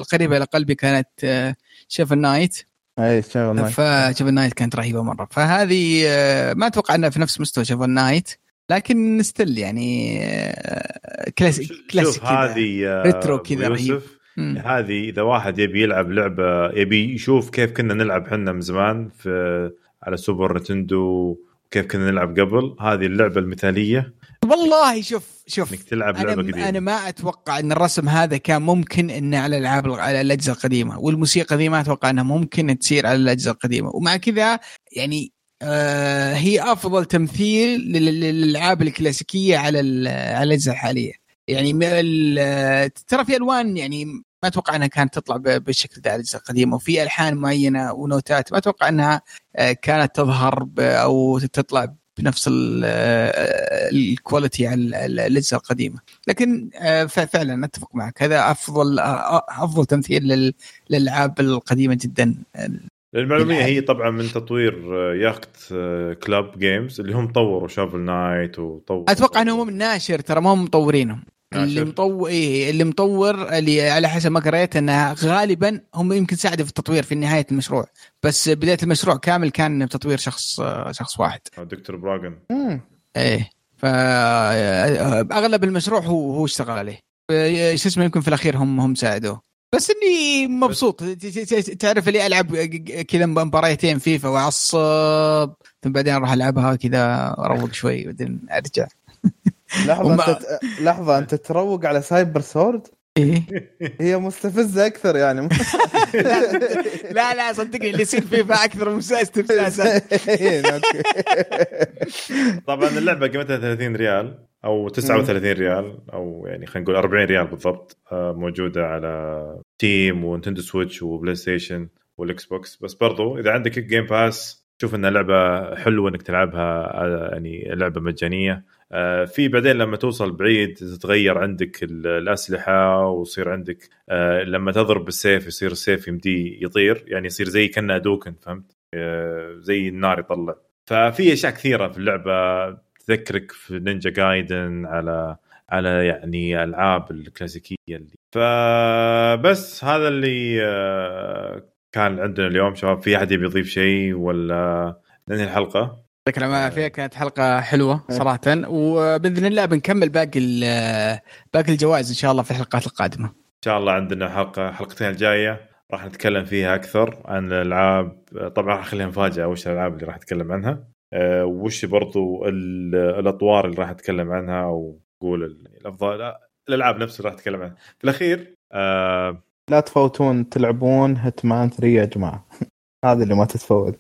القريبة لقلبي كانت Shovel Knight اي Shovel Knight ف Shovel Knight كانت رهيبة مرة فهذه آه، ما أتوقع إنها في نفس مستوى Shovel Knight لكن still يعني آه، كلاسيك شوف كلاسيك. هذه آه، retro كذا رهيب. هذه إذا واحد يبي يلعب لعبة يبي يشوف كيف كنا نلعب إحنا من زمان في على سوبر نتندو كيف كنا نلعب قبل هذه اللعبة المثالية والله شوف شوف إنك تلعب لعبة قديمة. أنا ما أتوقع إن الرسم هذا كان ممكن انه على الألعاب على الأجهزة القديمة والموسيقى ذي ما أتوقع إنها ممكن تصير على الأجهزة القديمة. ومع كذا يعني آه هي أفضل تمثيل لل- لل- للألعاب الكلاسيكية على على الأجهزة الحالية. يعني ترى في ألوان يعني ما أتوقع إنها كانت تطلع بالشكل ده على الأجهزة القديمة وفي ألحان معينة ونوتات ما أتوقع إنها آه، كانت تظهر أو تطلع بنفس ال- آه، الكواليتي على ال- ال- الأجهزة القديمة. لكن آه، فعلا أتفق معك. هذا أفضل آه، أفضل تمثيل لل- للألعاب القديمة جدا. للمعلومية هي طبعا من تطوير ياخت Club Games اللي هم طوروا Shovel Knight وطوروا أتوقع إنهم من ناشر ترى ما هم مطورينهم. اللي ناشر. مطور إيه اللي مطور اللي على حسب ما قريت انها غالبا هم يمكن ساعدوا في التطوير في نهاية المشروع. بس بداية المشروع كامل كان بتطوير شخص آه، شخص واحد. دكتور براغن. مم. إيه. فاغلب المشروع هو هو اشتغل عليه. آه، شو اسمه يمكن في الأخير هم هم ساعدوه. بس إني مبسوط. تعرف اللي ألعب كذا مباريتين فيفا وأعصب ثم بعدين أروح ألعبها كذا أروق شوي بعدين أرجع. لحظة وما- أنت ت- لحظة أنت تروق على Cyber Shadow؟ إيه. هي مستفزة أكثر يعني. لا لا صدقني اللي يصير فيفا أكثر من استفزازا. طبعا اللعبة قيمتها 30 ريال أو 39 ريال أو يعني خلينا نقول 40 ريال بالضبط آه، موجودة على Steam و Nintendo Switch و PlayStation وال Xbox. بس برضو إذا عندك Game Pass شوف إنها لعبة حلوة إنك تلعبها آه، يعني لعبة مجانية. في بعدين لما توصل بعيد تتغير عندك الأسلحة ويصير عندك آه، لما تضرب بالسيف يصير السيف يمدي يطير يعني يصير زي كأنه hadoken فهمت؟ زي النار يطلع. ففي أشياء كثيرة في اللعبة تذكرك في Ninja Gaiden على على يعني ألعاب الكلاسيكية اللي فبس هذا اللي كان عندنا اليوم. شباب في أحد يبي يضيف شيء ولا ننهي الحلقة؟ يعطيك العافيه كانت حلقة حلوة إيه. صراحة وبإذن الله بنكمل باقي باقي الجوائز إن شاء الله في الحلقات القادمة. إن شاء الله عندنا حلقة حلقتين الجاية راح نتكلم فيها أكثر عن الألعاب. طبعا راح أخليها مفاجأة وش الألعاب اللي راح نتكلم عنها؟ أه وش برضو الأطوار اللي راح نتكلم عنها أو نقول الأفضل الألعاب نفسها راح نتكلم عنها. في الأخير أه لا تفوتون تلعبون هيتمان 3 يا جماعة. هذا اللي ما تتفوت.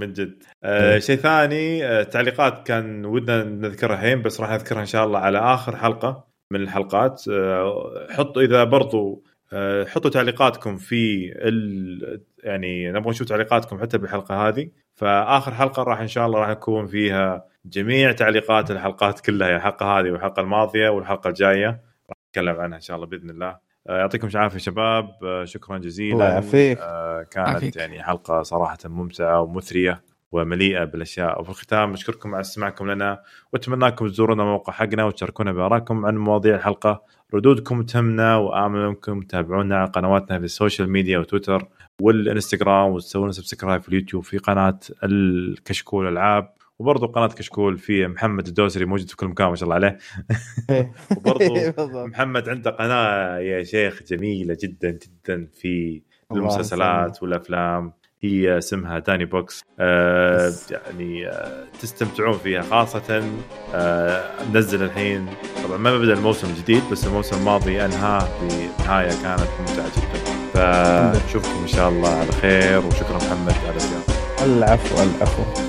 من جد. آه شيء ثاني آه تعليقات كان ودنا نذكرها الحين بس راح نذكرها إن شاء الله على آخر حلقة من الحلقات. آه حطوا إذا برضو آه حطوا تعليقاتكم في ال... يعني نبغى نشوف تعليقاتكم حتى بالحلقة هذه. فآخر حلقة راح إن شاء الله راح يكون فيها جميع تعليقات الحلقات كلها الحلقة هذه والحلقة الماضية والحلقة الجاية. راح نتكلم عنها إن شاء الله بإذن الله. يعطيكم العافية شباب. آه، شكرا جزيلا. الله يعافيك. آه، كانت عفيك. يعني حلقة صراحة ممتعة ومثرية ومليئة بالأشياء. وفي الختام نشكركم على استماعكم لنا وأتمنىكم تزورونا الموقع حقنا وتشاركونا بآرائكم عن مواضيع الحلقة. ردودكم تهمنا وامل انكم تتابعونا على قنواتنا في ال social media وتويتر والإنستغرام وتسوون subscribe في اليوتيوب في قناة الكشكول ألعاب. وبرضه قناة كشكول في محمد الدوسري موجود في كل مكان ما شاء الله عليه. إيه. وبرضه محمد عنده قناة يا شيخ جميلة جدا جدا في المسلسلات والأفلام. هي اسمها داني بوكس. آه يعني آه تستمتعون فيها خاصة آه نزل الحين. طبعا ما بدأ الموسم الجديد بس الموسم الماضي أنهاه بنهاية كانت ممتعة جدا. فنشوفكم إن شاء الله على خير وشكرا محمد على الزيارة العفو العفو.